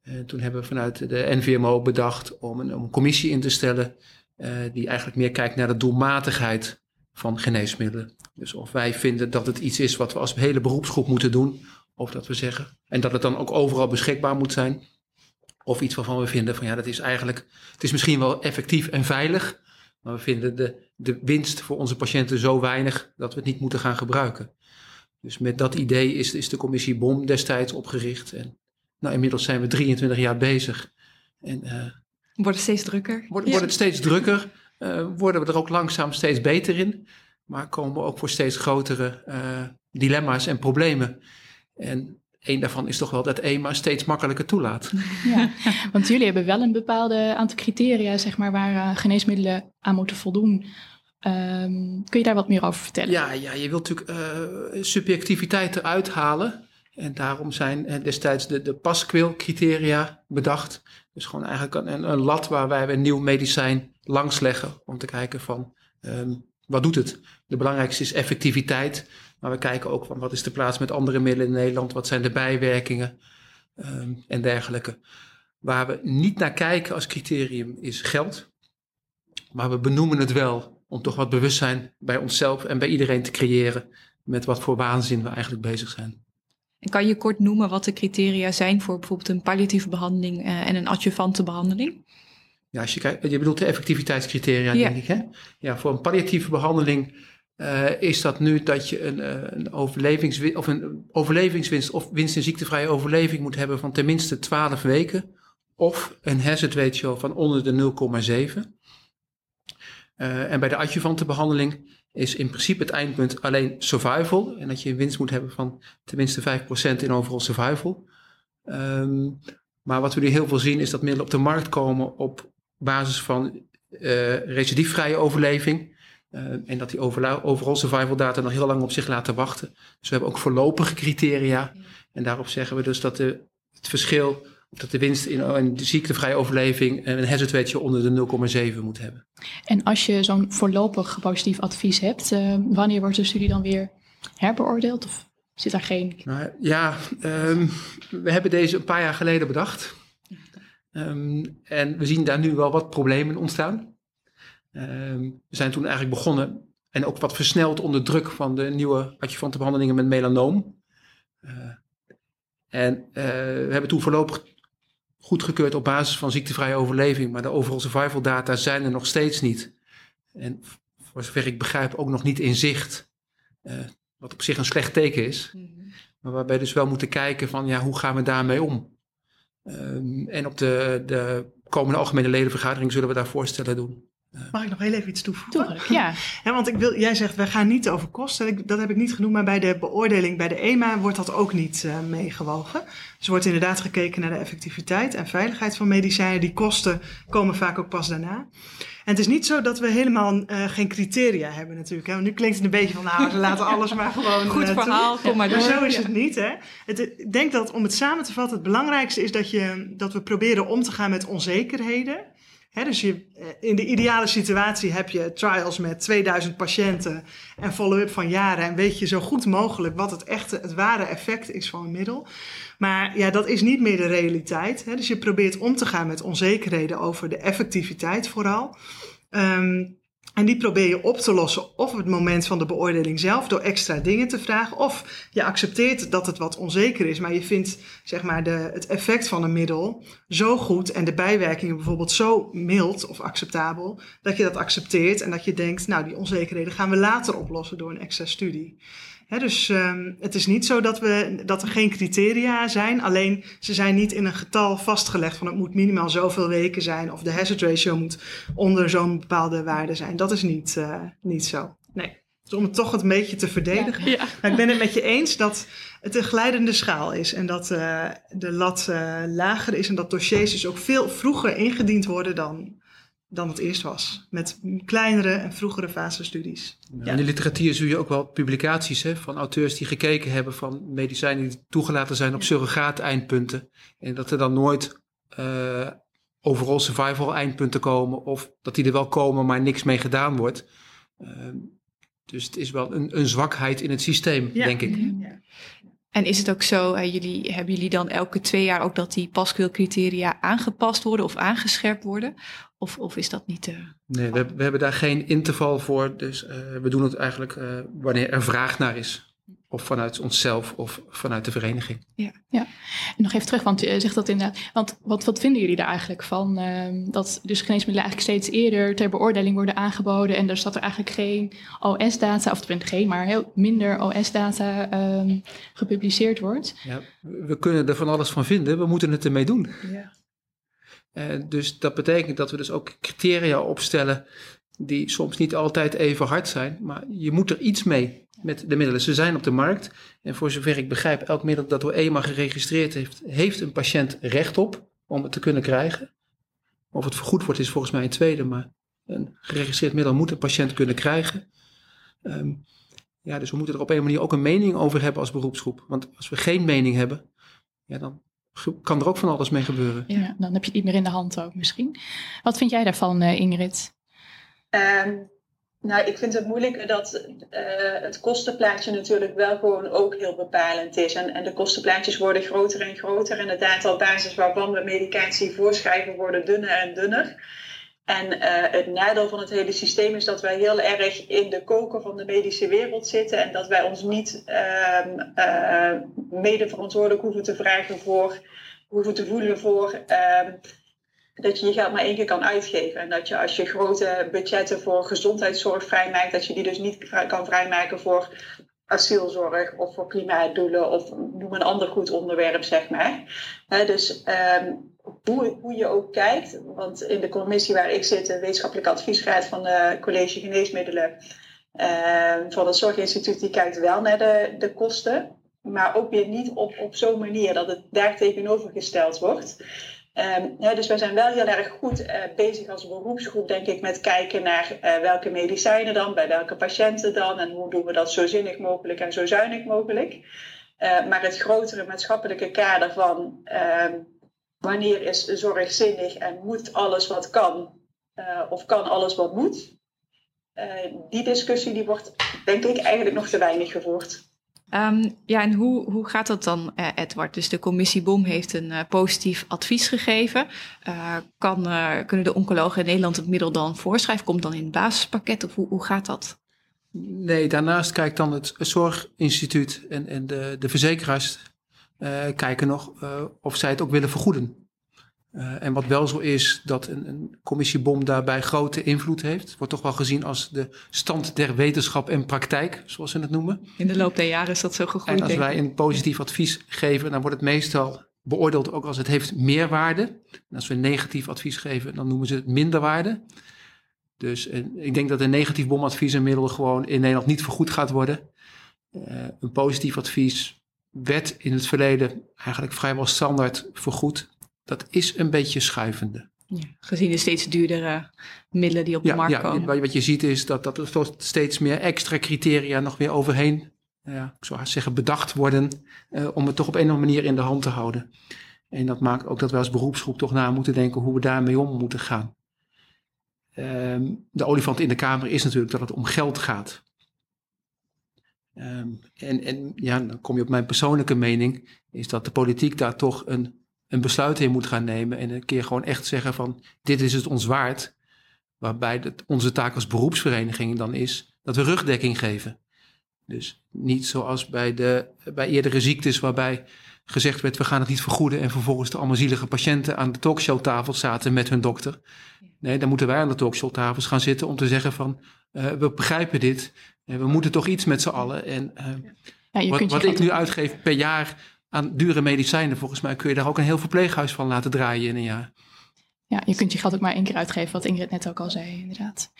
En toen hebben we vanuit de NVMO bedacht om een, om een commissie in te stellen uh, die eigenlijk meer kijkt naar de doelmatigheid van geneesmiddelen. Dus of wij vinden dat het iets is wat we als hele beroepsgroep moeten doen, of dat we zeggen, en dat het dan ook overal beschikbaar moet zijn, of iets waarvan we vinden van ja, dat is eigenlijk, het is misschien wel effectief en veilig, maar we vinden de, de winst voor onze patiënten zo weinig dat we het niet moeten gaan gebruiken. Dus met dat idee is, is de commissie BOM destijds opgericht. En nou, inmiddels zijn we 23 jaar bezig. En, uh, wordt het steeds drukker? Wordt, wordt het steeds drukker. Uh, worden we er ook langzaam steeds beter in. Maar komen we ook voor steeds grotere uh, dilemma's en problemen. En een daarvan is toch wel dat EMA steeds makkelijker toelaat. Ja, want jullie hebben wel een bepaalde aantal criteria zeg maar, waar geneesmiddelen aan moeten voldoen Um, kun je daar wat meer over vertellen? Ja, ja je wilt natuurlijk uh, subjectiviteit eruit halen. En daarom zijn uh, destijds de, de Pasquil-criteria bedacht. Dus gewoon eigenlijk een, een, lat waar wij een nieuw medicijn langs leggen. Om te kijken van, um, wat doet het? De belangrijkste is effectiviteit. Maar we kijken ook van, wat is de plaats met andere middelen in Nederland? Wat zijn de bijwerkingen? Um, en dergelijke. Waar we niet naar kijken als criterium is geld. Maar we benoemen het wel om toch wat bewustzijn bij onszelf en bij iedereen te creëren met wat voor waanzin we eigenlijk bezig zijn. En kan je kort noemen wat de criteria zijn voor bijvoorbeeld een palliatieve behandeling uh, en een adjuvante behandeling? Ja, als je, kijkt, je bedoelt de effectiviteitscriteria, ja. denk ik. Hè? Ja, voor een palliatieve behandeling uh, is dat nu dat je een, uh, een, overlevingswinst, of een overlevingswinst of winst in ziektevrije overleving moet hebben van tenminste 12 weken. Of een hazard ratio van onder de 0,7. Uh, en bij de adjuvante behandeling is in principe het eindpunt alleen survival. En dat je een winst moet hebben van tenminste 5% in overall survival. Um, maar wat we nu heel veel zien is dat middelen op de markt komen op basis van uh, recidiefvrije overleving. Uh, en dat die overall survival data nog heel lang op zich laten wachten. Dus we hebben ook voorlopige criteria. En daarop zeggen we dus dat de, het verschil dat de winst in een ziektevrije overleving een hazard ratio onder de 0,7 moet hebben. En als je zo'n voorlopig positief advies hebt, uh, wanneer wordt de studie dan weer herbeoordeeld? Of zit daar geen... Nou, ja, um, we hebben deze een paar jaar geleden bedacht. Um, en we zien daar nu wel wat problemen ontstaan. Um, we zijn toen eigenlijk begonnen en ook wat versneld onder druk van de nieuwe adjuvante behandelingen met melanoom. Uh, en uh, we hebben toen voorlopig goedgekeurd op basis van ziektevrije overleving, maar de overall survival data zijn er nog steeds niet. En voor zover ik begrijp ook nog niet in zicht, uh, wat op zich een slecht teken is. Mm -hmm. Maar waarbij dus wel moeten kijken van ja, hoe gaan we daarmee om? Um, en op de, de komende algemene ledenvergadering zullen we daar voorstellen doen. Mag ik nog heel even iets toevoegen? Ja. ja. Want ik wil, jij zegt, we gaan niet over kosten. Dat heb ik niet genoemd, maar bij de beoordeling bij de EMA wordt dat ook niet uh, meegewogen. Dus er wordt inderdaad gekeken naar de effectiviteit en veiligheid van medicijnen. Die kosten komen vaak ook pas daarna. En het is niet zo dat we helemaal uh, geen criteria hebben natuurlijk. Hè? Want nu klinkt het een beetje van, nou, we laten alles maar gewoon Goed uh, verhaal, kom maar door. Maar zo is het niet, hè. Het, ik denk dat, om het samen te vatten, het belangrijkste is dat, je, dat we proberen om te gaan met onzekerheden. Dus je, in de ideale situatie heb je trials met 2000 patiënten en follow-up van jaren. En weet je zo goed mogelijk wat het echte, het ware effect is van een middel. Maar ja, dat is niet meer de realiteit. Dus je probeert om te gaan met onzekerheden over de effectiviteit vooral. Um, en die probeer je op te lossen of op het moment van de beoordeling zelf door extra dingen te vragen. Of je accepteert dat het wat onzeker is, maar je vindt zeg maar, de, het effect van een middel zo goed en de bijwerkingen bijvoorbeeld zo mild of acceptabel, dat je dat accepteert en dat je denkt, nou die onzekerheden gaan we later oplossen door een extra studie dus um, het is niet zo dat, we, dat er geen criteria zijn, alleen ze zijn niet in een getal vastgelegd van het moet minimaal zoveel weken zijn of de hazard ratio moet onder zo'n bepaalde waarde zijn. Dat is niet, uh, niet zo. Nee. Dus om het toch een beetje te verdedigen. Ja. Maar ik ben het met je eens dat het een glijdende schaal is en dat uh, de lat uh, lager is en dat dossiers dus ook veel vroeger ingediend worden dan dan het eerst was. Met kleinere en vroegere fasestudies. Ja, In de literatuur zie je ook wel publicaties hè, van auteurs die gekeken hebben van medicijnen die toegelaten zijn op surrogaat-eindpunten. En dat er dan nooit uh, overall survival eindpunten komen of dat die er wel komen, maar niks mee gedaan wordt. Uh, dus het is wel een, een zwakheid in het systeem, denk ik. Ja. En is het ook zo, uh, jullie, hebben jullie dan elke twee jaar ook dat die paskeelcriteria aangepast worden of aangescherpt worden? Of, of is dat niet... Uh, nee, we, we, hebben daar geen interval voor. Dus uh, we doen het eigenlijk uh, wanneer er vraag naar is. Of vanuit onszelf of vanuit de vereniging. Ja, ja. En nog even terug, want je zegt dat inderdaad. Want wat, wat vinden jullie daar eigenlijk van? Uh, dat dus geneesmiddelen eigenlijk steeds eerder ter beoordeling worden aangeboden. En er staat er eigenlijk geen OS-data, of geen, maar heel minder OS-data um, gepubliceerd wordt. Ja, we kunnen er van alles van vinden. We moeten het ermee doen. Ja. Uh, dus dat betekent dat we dus ook criteria opstellen die soms niet altijd even hard zijn, maar je moet er iets mee met de middelen. Ze zijn op de markt en voor zover ik begrijp, elk middel dat door EMA geregistreerd heeft, heeft een patiënt recht op om het te kunnen krijgen. Of het vergoed wordt is volgens mij een tweede, maar een geregistreerd middel moet een patiënt kunnen krijgen. Um, ja, dus we moeten er op een manier ook een mening over hebben als beroepsgroep. Want als we geen mening hebben, ja, dan kan er ook van alles mee gebeuren. Ja, dan heb je het niet meer in de hand ook misschien. Wat vind jij daarvan, uh, Ingrid? Um, nou, ik vind het moeilijk dat uh, het kostenplaatje natuurlijk wel gewoon ook heel bepalend is. En, en de kostenplaatjes worden groter en groter. En het aantal basis waarvan we medicatie voorschrijven worden dunner en dunner. En uh, het nadeel van het hele systeem is dat wij heel erg in de koker van de medische wereld zitten. En dat wij ons niet uh, uh, mede verantwoordelijk hoeven te vragen voor, hoeven te voelen voor ehm, dat je je geld maar één keer kan uitgeven. En dat je als je grote budgetten voor gezondheidszorg vrijmaakt, dat je die dus niet kan vrijmaken voor asielzorg of voor klimaatdoelen of noem een ander goed onderwerp, zeg maar. dus um, hoe, hoe je ook kijkt, want in de commissie waar ik zit, de wetenschappelijke adviesraad van de College Geneesmiddelen uh, van het Zorginstituut, die kijkt wel naar de, de kosten, maar ook weer niet op, op zo'n manier dat het daar tegenover gesteld wordt. Ja, dus wij zijn wel heel erg goed uh, bezig als beroepsgroep, denk ik, met kijken naar uh, welke medicijnen dan, bij welke patiënten dan en hoe doen we dat zo zinnig mogelijk en zo zuinig mogelijk. Uh, maar het grotere maatschappelijke kader van ehm, wanneer is zorg zinnig en moet alles wat kan of kan alles wat moet, die discussie die wordt, denk ik, eigenlijk nog te weinig gevoerd. Um, ja, en hoe, hoe gaat dat dan, uh, Edward? Dus de commissie BOM heeft een uh, positief advies gegeven. Uh, kan, kunnen de oncologen in Nederland het middel dan voorschrijven? Komt dan in het basispakket of hoe, hoe gaat dat? Nee, daarnaast kijkt dan het Zorginstituut en, en de, de verzekeraars kijken nog of zij het ook willen vergoeden. Uh, en wat wel zo is, dat een, een commissiebom daarbij grote invloed heeft. Wordt toch wel gezien als de stand der wetenschap en praktijk, zoals ze het noemen. In de loop der jaren is dat zo gegroeid. En als wij een positief advies geven, dan wordt het meestal beoordeeld ook als het heeft meerwaarde. En als we een negatief advies geven, dan noemen ze het minderwaarde. Dus en ik denk dat een negatief bomadvies inmiddels gewoon in Nederland niet vergoed gaat worden. Uh, een positief advies werd in het verleden eigenlijk vrijwel standaard vergoed dat is een beetje schuivende. Ja, gezien de steeds duurdere middelen die op de markt komen. Ja, wat je ziet is dat, dat er steeds meer extra criteria nog weer overheen, ja, ik zou zeggen, bedacht worden. Uh, om het toch op een of andere manier in de hand te houden. En dat maakt ook dat wij als beroepsgroep toch na moeten denken hoe we daarmee om moeten gaan. ehm, de olifant in de kamer is natuurlijk dat het om geld gaat. Ehm, en, en ja, dan kom je op mijn persoonlijke mening, is dat de politiek daar toch een, een besluit in moet gaan nemen en een keer gewoon echt zeggen van dit is het ons waard. Waarbij het, onze taak als beroepsvereniging dan is dat we rugdekking geven. Dus niet zoals bij, de, bij eerdere ziektes waarbij gezegd werd we gaan het niet vergoeden en vervolgens de allemaal zielige patiënten aan de talkshowtafel zaten met hun dokter. Nee, dan moeten wij aan de talkshowtafels gaan zitten om te zeggen van uh, we begrijpen dit, en we moeten toch iets met z'n allen. En uh, ja, wat, wat ik nu uitgeef per jaar aan dure medicijnen, volgens mij kun je daar ook een heel verpleeghuis van laten draaien in een jaar. Ja, je kunt je geld ook maar één keer uitgeven, wat Ingrid net ook al zei, inderdaad.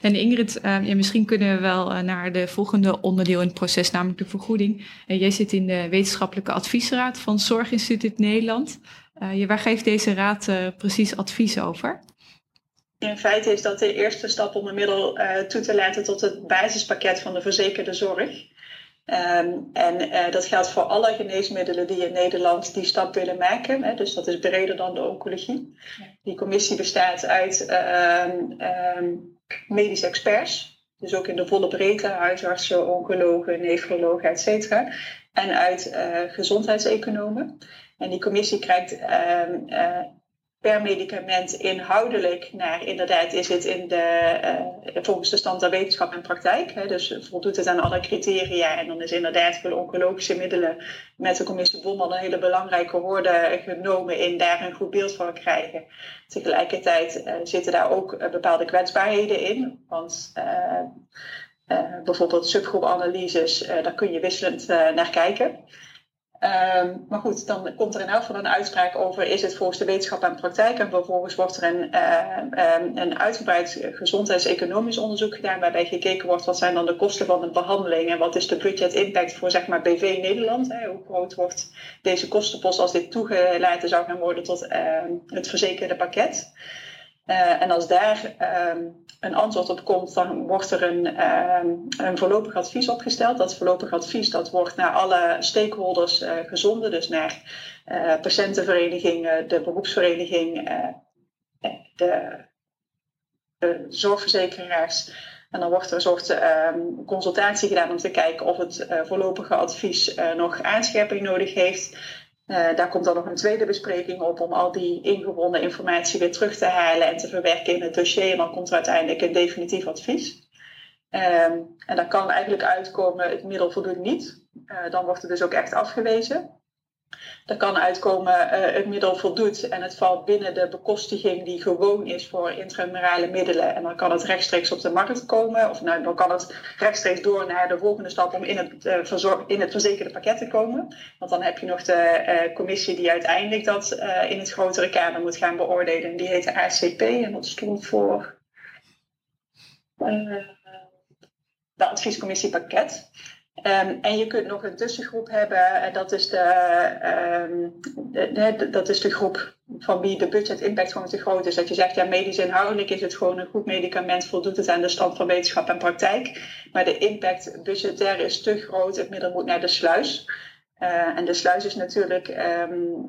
En Ingrid, uh, ja, misschien kunnen we wel uh, naar de volgende onderdeel in het proces, namelijk de vergoeding. Uh, jij zit in de wetenschappelijke adviesraad van Zorginstituut Nederland. waar geeft deze raad precies advies over? In feite is dat de eerste stap om een middel toe te laten tot het basispakket van de verzekerde zorg. Um, en uh, dat geldt voor alle geneesmiddelen die in Nederland die stap willen maken. Hè, dus dat is breder dan de oncologie. Die commissie bestaat uit uh, um, medische experts. Dus ook in de volle breedte, huisartsen, oncologen, nefrologen, et cetera. En uit uh, gezondheidseconomen. En die commissie krijgt uh, per medicament inhoudelijk naar, inderdaad, is het in de, uh, volgens de stand der wetenschap en praktijk. Hè, dus voldoet het aan alle criteria. En dan is inderdaad voor de oncologische middelen met de commissie Bomman een hele belangrijke woorden genomen in daar een goed beeld van krijgen. Tegelijkertijd uh, zitten daar ook uh, bepaalde kwetsbaarheden in. Want bijvoorbeeld subgroepanalyses, daar kun je wisselend naar kijken. Um, maar goed, dan komt er in elk geval een uitspraak over: is het volgens de wetenschap en praktijk? En vervolgens wordt er een, uh, een uitgebreid gezondheidseconomisch onderzoek gedaan, waarbij gekeken wordt wat zijn dan de kosten van een behandeling en wat is de budget impact voor zeg maar BV Nederland? Hè? Hoe groot wordt deze kostenpost als dit toegelaten zou gaan worden tot uh, het verzekerde pakket? Uh, en als daar um, een antwoord op komt, dan wordt er een, um, een voorlopig advies opgesteld. Dat voorlopig advies dat wordt naar alle stakeholders uh, gezonden, dus naar uh, patiëntenverenigingen, de beroepsvereniging, de, de, zorgverzekeraars. En dan wordt er een soort um, consultatie gedaan om te kijken of het voorlopige advies nog aanscherping nodig heeft. Uh, daar komt dan nog een tweede bespreking op om al die ingewonnen informatie weer terug te halen en te verwerken in het dossier. En dan komt er uiteindelijk een definitief advies. Um, en daar kan eigenlijk uitkomen, het middel voldoet niet. Uh, dan wordt het dus ook echt afgewezen. Er kan uitkomen, uh, het middel voldoet en het valt binnen de bekostiging die gewoon is voor intramurale middelen. En dan kan het rechtstreeks op de markt komen. Of nou, dan kan het rechtstreeks door naar de volgende stap om in het, uh, in het verzekerde pakket te komen. Want dan heb je nog de uh, commissie die uiteindelijk dat in het grotere kader moet gaan beoordelen. Die heet de ACP en dat stond voor de adviescommissie pakket. Um, en je kunt nog een tussengroep hebben, en dat is de, um, de, dat is de groep van wie de budget impact gewoon te groot is. Dat je zegt, ja, medisch inhoudelijk is het gewoon een goed medicament, voldoet het aan de stand van wetenschap en praktijk. Maar de impact budgetair is te groot, het middel moet naar de sluis. Uh, en de sluis is natuurlijk um,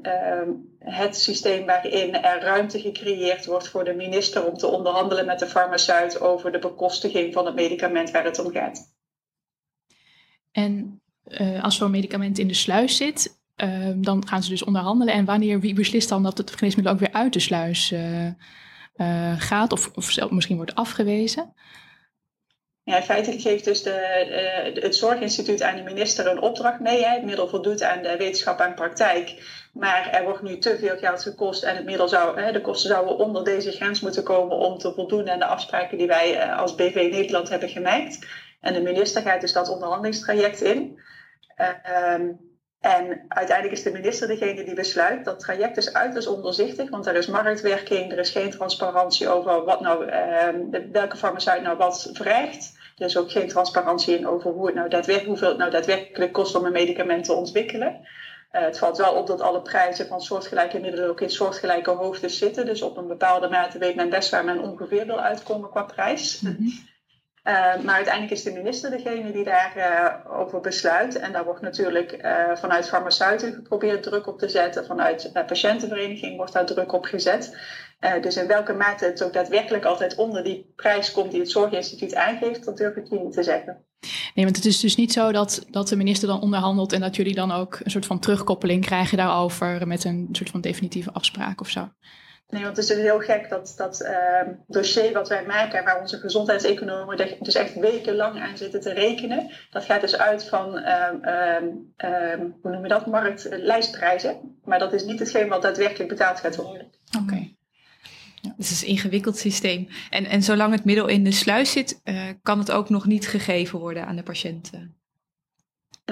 het systeem waarin er ruimte gecreëerd wordt voor de minister om te onderhandelen met de farmaceut over de bekostiging van het medicament waar het om gaat. En uh, als zo'n medicament in de sluis zit, uh, dan gaan ze dus onderhandelen. En wanneer, wie beslist dan dat het geneesmiddel ook weer uit de sluis uh, gaat of, of zelf misschien wordt afgewezen? Ja, feitelijk geeft dus de, het Zorginstituut aan de minister een opdracht mee. Het middel voldoet aan de wetenschap en praktijk. Maar er wordt nu te veel geld gekost en het middel zou, hè, de kosten zouden onder deze grens moeten komen om te voldoen aan de afspraken die wij als BV Nederland hebben gemaakt. En de minister gaat dus dat onderhandelingstraject in. Um, en uiteindelijk is de minister degene die besluit. Dat traject is uiterst onderzichtig, want er is marktwerking, er is geen transparantie over wat nou, uh, welke farmaceut nou wat vraagt. Er is ook geen transparantie in over hoe het nou daadwerkelijk, hoeveel het nou daadwerkelijk kost om een medicament te ontwikkelen. Uh, het valt wel op dat alle prijzen van soortgelijke middelen ook in soortgelijke hoofden zitten. Dus op een bepaalde mate weet men best waar men ongeveer wil uitkomen qua prijs. -hmm. Uh, maar uiteindelijk is de minister degene die daarover uh, over besluit. En daar wordt natuurlijk uh, vanuit farmaceuten geprobeerd druk op te zetten. Vanuit patiëntenvereniging wordt daar druk op gezet. Dus in welke mate het ook daadwerkelijk altijd onder die prijs komt die het Zorginstituut aangeeft, dat durf ik je niet te zeggen. Nee, want het is dus niet zo dat, dat de minister dan onderhandelt en dat jullie dan ook een soort van terugkoppeling krijgen daarover met een soort van definitieve afspraak of zo. Nee, want het is dus heel gek dat dat uh, dossier wat wij maken, waar onze gezondheidseconomen dus echt wekenlang aan zitten te rekenen, dat gaat dus uit van, um, hoe noem je dat, marktlijstprijzen. Maar dat is niet hetgeen wat daadwerkelijk betaald gaat worden. Oké. Okay. Ja. Dus het is een ingewikkeld systeem. En, en zolang het middel in de sluis zit, uh, kan het ook nog niet gegeven worden aan de patiënten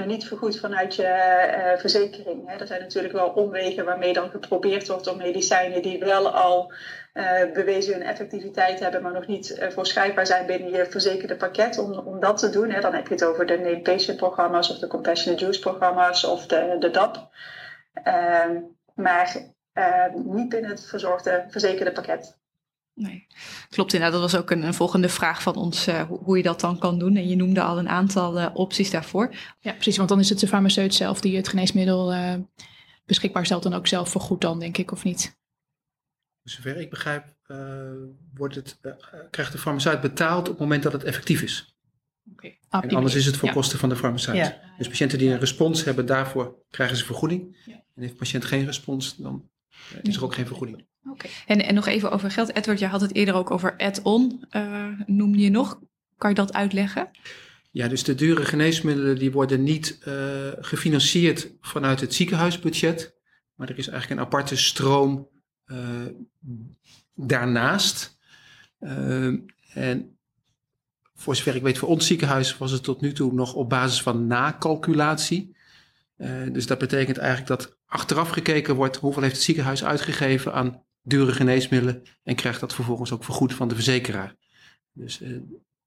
niet vergoed vanuit je uh, verzekering. Hè. Zijn natuurlijk wel omwegen waarmee dan geprobeerd wordt om medicijnen die wel al uh, bewezen hun effectiviteit hebben, maar nog niet uh, voorschrijfbaar zijn binnen je verzekerde pakket, om, om dat te doen. Hè. Dan heb je het over de Name Patient programma's of de Compassionate Use programma's of de, de DAP. Ehm, maar niet binnen het verzorgde verzekerde pakket. Nee, klopt inderdaad. Dat was ook een, een volgende vraag van ons, uh, hoe, hoe, je dat dan kan doen. En je noemde al een aantal uh, opties daarvoor. Ja, precies. Want dan is het de farmaceut zelf die het geneesmiddel uh, beschikbaar stelt en ook zelf vergoed dan, denk ik, of niet? Zover ik begrijp, wordt het, krijgt de farmaceut betaald op het moment dat het effectief is. Okay. Ah, en anders is het voor ja. kosten van de farmaceut. Ja. Dus patiënten die een respons hebben, daarvoor krijgen ze vergoeding. Ja. En heeft de patiënt geen respons, dan is er ook geen vergoeding. Okay. En, en nog even over geld. Edward, je had het eerder ook over add-on. Uh, noemde je nog? Kan je dat uitleggen? Ja, dus de dure geneesmiddelen die worden niet uh, gefinancierd vanuit het ziekenhuisbudget. Maar er is eigenlijk een aparte stroom uh, daarnaast. en voor zover ik weet, voor ons ziekenhuis was het tot nu toe nog op basis van nakalculatie. dus dat betekent eigenlijk dat achteraf gekeken wordt hoeveel heeft het ziekenhuis uitgegeven aan dure geneesmiddelen en krijgt dat vervolgens ook vergoed van de verzekeraar. Dus uh,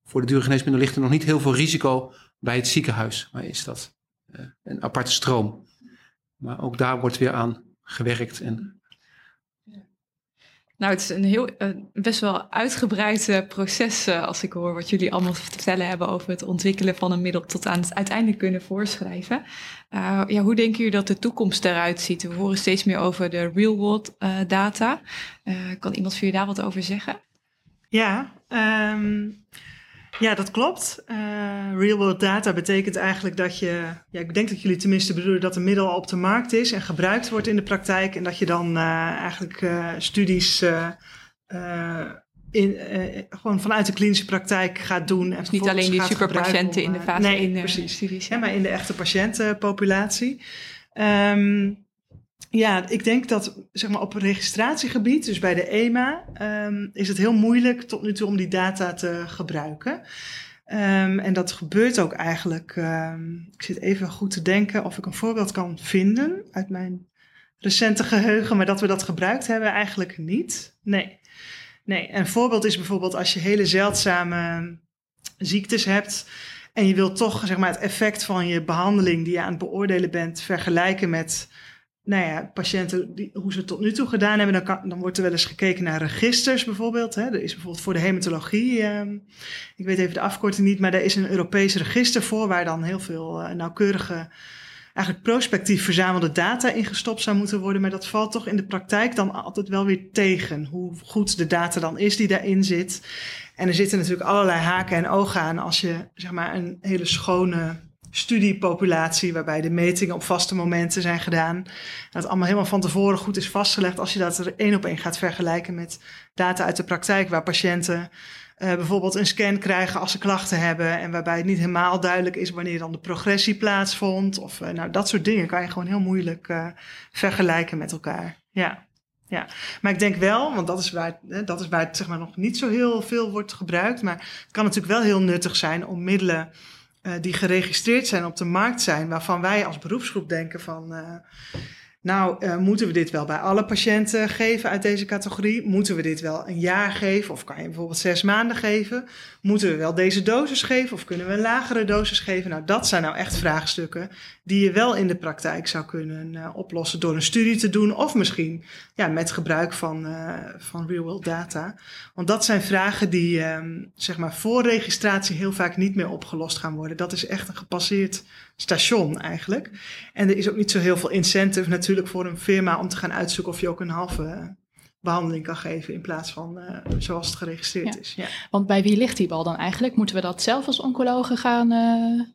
voor de dure geneesmiddelen ligt er nog niet heel veel risico bij het ziekenhuis, maar is dat uh, een aparte stroom. Maar ook daar wordt weer aan gewerkt en nou, het is een heel, uh, best wel uitgebreid uh, proces uh, als ik hoor wat jullie allemaal te vertellen hebben over het ontwikkelen van een middel tot aan het uiteindelijk kunnen voorschrijven. ja, hoe denken jullie dat de toekomst eruit ziet? We horen steeds meer over de real world data. kan iemand voor jullie daar wat over zeggen? Ja, um, ja, dat klopt. Uh, real world data betekent eigenlijk dat je, ja, ik denk dat jullie tenminste bedoelen dat een middel al op de markt is en gebruikt wordt in de praktijk en dat je dan uh, eigenlijk uh, studies in, gewoon vanuit de klinische praktijk gaat doen. En dus niet alleen die superpatiënten in de fase nee, 1 precies. studies. Ja. maar in de echte patiëntenpopulatie. Um, ja, ik denk dat zeg maar, op registratiegebied, dus bij de EMA, um, is het heel moeilijk tot nu toe om die data te gebruiken. Um, en dat gebeurt ook eigenlijk. Um, ik zit even goed te denken of ik een voorbeeld kan vinden uit mijn recente geheugen, maar dat we dat gebruikt hebben eigenlijk niet. Nee. Nee, een voorbeeld is bijvoorbeeld als je hele zeldzame ziektes hebt. En je wilt toch zeg maar, het effect van je behandeling die je aan het beoordelen bent vergelijken met nou ja, patiënten, die, hoe ze het tot nu toe gedaan hebben, dan, dan wordt er wel eens gekeken naar registers bijvoorbeeld. Hè. Er is bijvoorbeeld voor de hematologie, eh, ik weet even de afkorting niet, maar er is een Europees register voor waar dan heel veel uh, nauwkeurige, eigenlijk prospectief verzamelde data in gestopt zou moeten worden. Maar dat valt toch in de praktijk dan altijd wel weer tegen, hoe goed de data dan is die daarin zit. En er zitten natuurlijk allerlei haken en ogen aan als je zeg maar een hele schone studiepopulatie, waarbij de metingen op vaste momenten zijn gedaan. En dat allemaal helemaal van tevoren goed is vastgelegd. Als je dat er één op één gaat vergelijken met data uit de praktijk, waar patiënten uh, bijvoorbeeld een scan krijgen als ze klachten hebben. En waarbij het niet helemaal duidelijk is wanneer dan de progressie plaatsvond. Of uh, nou, dat soort dingen kan je gewoon heel moeilijk uh, vergelijken met elkaar. Ja. Ja, maar ik denk wel, want dat is waar, dat is waar het zeg maar, nog niet zo heel veel wordt gebruikt. Maar het kan natuurlijk wel heel nuttig zijn om middelen die geregistreerd zijn op de markt zijn, waarvan wij als beroepsgroep denken van, uh, nou, uh, moeten we dit wel bij alle patiënten geven uit deze categorie? Moeten we dit wel een jaar geven? Of kan je bijvoorbeeld zes maanden geven? Moeten we wel deze dosis geven? Of kunnen we een lagere dosis geven? Nou, dat zijn nou echt vraagstukken die je wel in de praktijk zou kunnen uh, oplossen door een studie te doen. Of misschien ja, met gebruik van, uh, van real-world data. Want dat zijn vragen die um, zeg maar voor registratie heel vaak niet meer opgelost gaan worden. Dat is echt een gepasseerd station eigenlijk. En er is ook niet zo heel veel incentive natuurlijk voor een firma om te gaan uitzoeken of je ook een halve behandeling kan geven in plaats van uh, zoals het geregistreerd Ja. is. Ja. Want bij wie ligt die bal dan eigenlijk? Moeten we dat zelf als oncologen gaan, eh,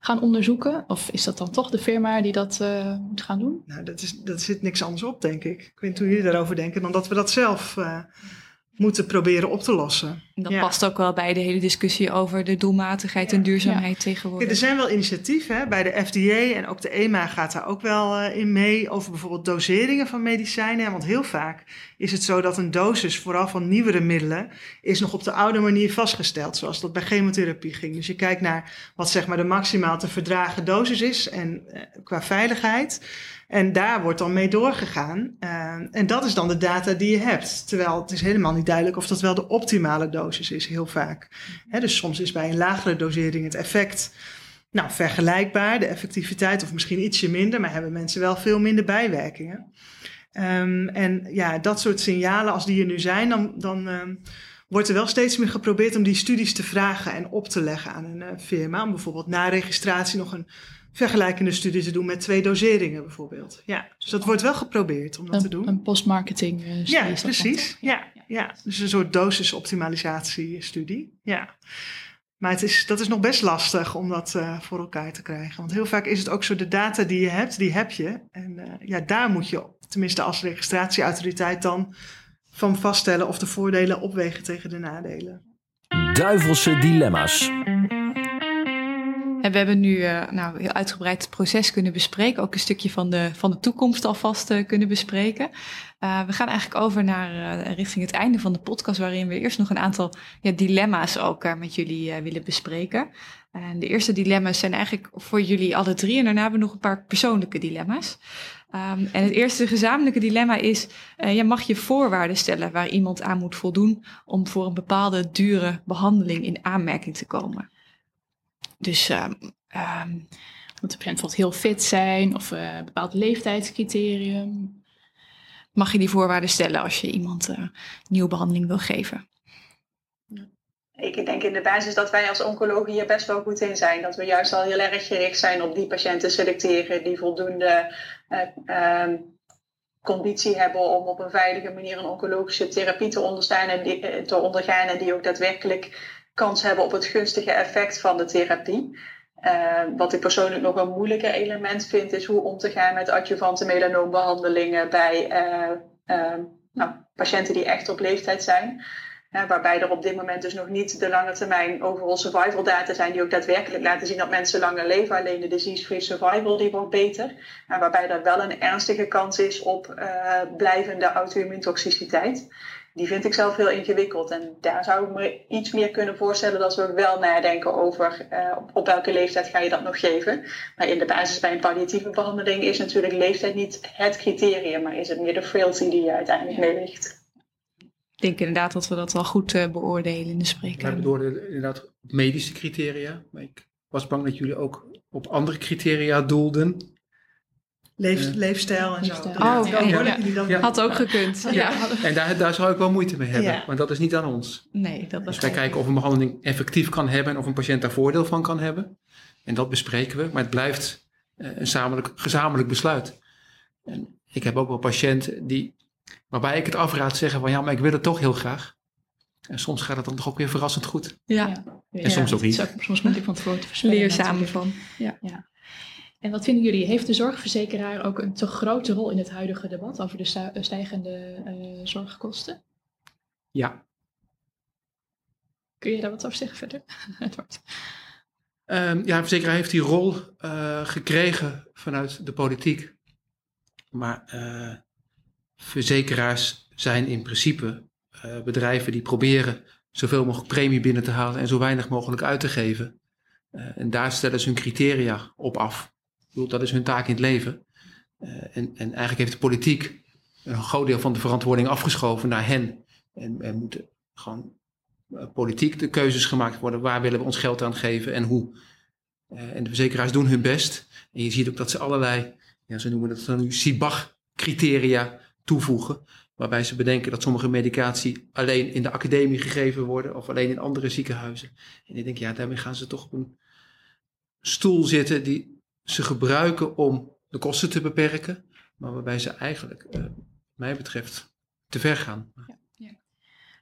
gaan onderzoeken? Of is dat dan toch de firma die dat eh, moet gaan doen? Nou, dat, is, dat zit niks anders op, denk ik. Ik weet niet hoe jullie daarover denken, dan dat we dat zelf eh, moeten proberen op te lossen. Dat Ja. past ook wel bij de hele discussie over de doelmatigheid en duurzaamheid tegenwoordig. Er zijn wel initiatieven hè, bij de FDA en ook de EMA gaat daar ook wel eh, in mee over bijvoorbeeld doseringen van medicijnen. Want heel vaak is het zo dat een dosis, vooral van nieuwere middelen, is nog op de oude manier vastgesteld, zoals dat bij chemotherapie ging. Dus je kijkt naar wat zeg maar de maximaal te verdragen dosis is en eh, qua veiligheid. En daar wordt dan mee doorgegaan. Eh, en dat is dan de data die je hebt. Terwijl het is helemaal niet duidelijk of dat wel de optimale dosis is, heel vaak. Dus soms is bij een lagere dosering het effect nou, vergelijkbaar, de effectiviteit, of misschien ietsje minder, maar hebben mensen wel veel minder bijwerkingen. Ehm, en ja, dat soort signalen, als die er nu zijn, dan, dan ehm, wordt er wel steeds meer geprobeerd om die studies te vragen en op te leggen aan een eh, firma. Om bijvoorbeeld na registratie nog een vergelijkende studie te doen met twee doseringen bijvoorbeeld. Ja, dus dat wordt wel geprobeerd om dat te doen. een postmarketing eh, studie Ja, precies. Ja, ja, dus een soort dosisoptimalisatiestudie. Ja. Maar het is, dat is nog best lastig om dat eh, voor elkaar te krijgen. Want heel vaak is het ook zo, de data die je hebt, die heb je. En eh, ja, daar moet je, tenminste als registratieautoriteit dan, van vaststellen of de voordelen opwegen tegen de nadelen. Duivelse dilemma's. En we hebben nu eh, nou, heel uitgebreid het proces kunnen bespreken. Ook een stukje van de, van de toekomst alvast eh, kunnen bespreken. Eh, we gaan eigenlijk over naar richting het einde van de podcast, waarin we eerst nog een aantal ja, dilemma's ook met jullie willen bespreken. En de eerste dilemma's zijn eigenlijk voor jullie alle drie. En daarna hebben we nog een paar persoonlijke dilemma's. Ehm, en het eerste gezamenlijke dilemma is: mag je voorwaarden stellen waar iemand aan moet voldoen om voor een bepaalde dure behandeling in aanmerking te komen. Dus ehm, ehm, Moet de patiënt bijvoorbeeld heel fit zijn of eh, een bepaald leeftijdscriterium? mag je die voorwaarden stellen als je iemand eh, nieuwe behandeling wil geven. Ik denk in de basis dat wij als oncologen hier best wel goed in zijn. Dat we juist al heel erg gericht zijn op die patiënten selecteren die voldoende eh, ehm, conditie hebben om op een veilige manier een oncologische therapie te, onderstaan en die, eh, te ondergaan. En die ook daadwerkelijk kans hebben op het gunstige effect van de therapie. Eh, wat ik persoonlijk nog een moeilijker element vind, is hoe om te gaan met adjuvante melanoombehandelingen bij eh, eh, nou, patiënten die echt op leeftijd zijn. Waarbij er op dit moment dus nog niet de lange termijn overall survival data zijn die ook daadwerkelijk laten zien dat mensen langer leven. Alleen de disease-free survival die wordt beter. Ja, waarbij er wel een ernstige kans is op blijvende auto-immuuntoxiciteit. Die vind ik zelf heel ingewikkeld. En daar zou ik me iets meer kunnen voorstellen dat we wel nadenken over eh, op, op welke leeftijd ga je dat nog geven. Maar in de basis bij een palliatieve behandeling is natuurlijk leeftijd niet het criterium, maar is het meer de frailty die je uiteindelijk meeweegt. Ik denk inderdaad dat we dat wel goed eh, beoordelen in de Wij spreekkamer. bedoelden inderdaad op medische criteria. Maar ik was bang dat jullie ook op andere criteria doelden. Leef, Ja. leefstijl en zo. Leefstijl. Oh, dat ja. hoor ik jullie dan Ja. Had ook gekund. Ja. En daar, daar zou ik wel moeite mee hebben. Ja. Want dat is niet aan ons. Nee, dat Dus wij kijken of een behandeling effectief kan hebben en of een patiënt daar voordeel van kan hebben. En dat bespreken we, maar het blijft eh, een gezamenlijk, gezamenlijk besluit. En ik heb ook wel patiënten die, waarbij ik het afraad zeggen van ja, maar ik wil het toch heel graag. En soms gaat het dan toch ook weer verrassend goed. Ja, En soms ook Het niet. ook soms moeilijk van tevoren te voorspellen. leer samen van. En wat vinden jullie? Heeft de zorgverzekeraar ook een te grote rol in het huidige debat over de stu- stijgende eh, zorgkosten? Ja. Kun je daar wat over zeggen verder, Edward? Ehm, ja, de verzekeraar heeft die rol eh, gekregen vanuit de politiek. Maar eh, verzekeraars zijn in principe eh, bedrijven die proberen zoveel mogelijk premie binnen te halen en zo weinig mogelijk uit te geven. Eh, en daar stellen ze hun criteria op af. Bedoel, dat is hun taak in het leven. Eh, en, en eigenlijk heeft de politiek een groot deel van de verantwoording afgeschoven naar hen. En, en moeten gewoon eh, politiek de keuzes gemaakt worden. Waar willen we ons geld aan geven en hoe? Eh, en de verzekeraars doen hun best. En je ziet ook dat ze allerlei, ja, ze noemen dat dan nu CIBAG-criteria toevoegen. Waarbij ze bedenken dat sommige medicatie alleen in de academie gegeven worden of alleen in andere ziekenhuizen. En ik denk, ja, daarmee gaan ze toch op een stoel zitten die ze gebruiken om de kosten te beperken. Maar waarbij ze eigenlijk, eh, mij betreft, te ver gaan.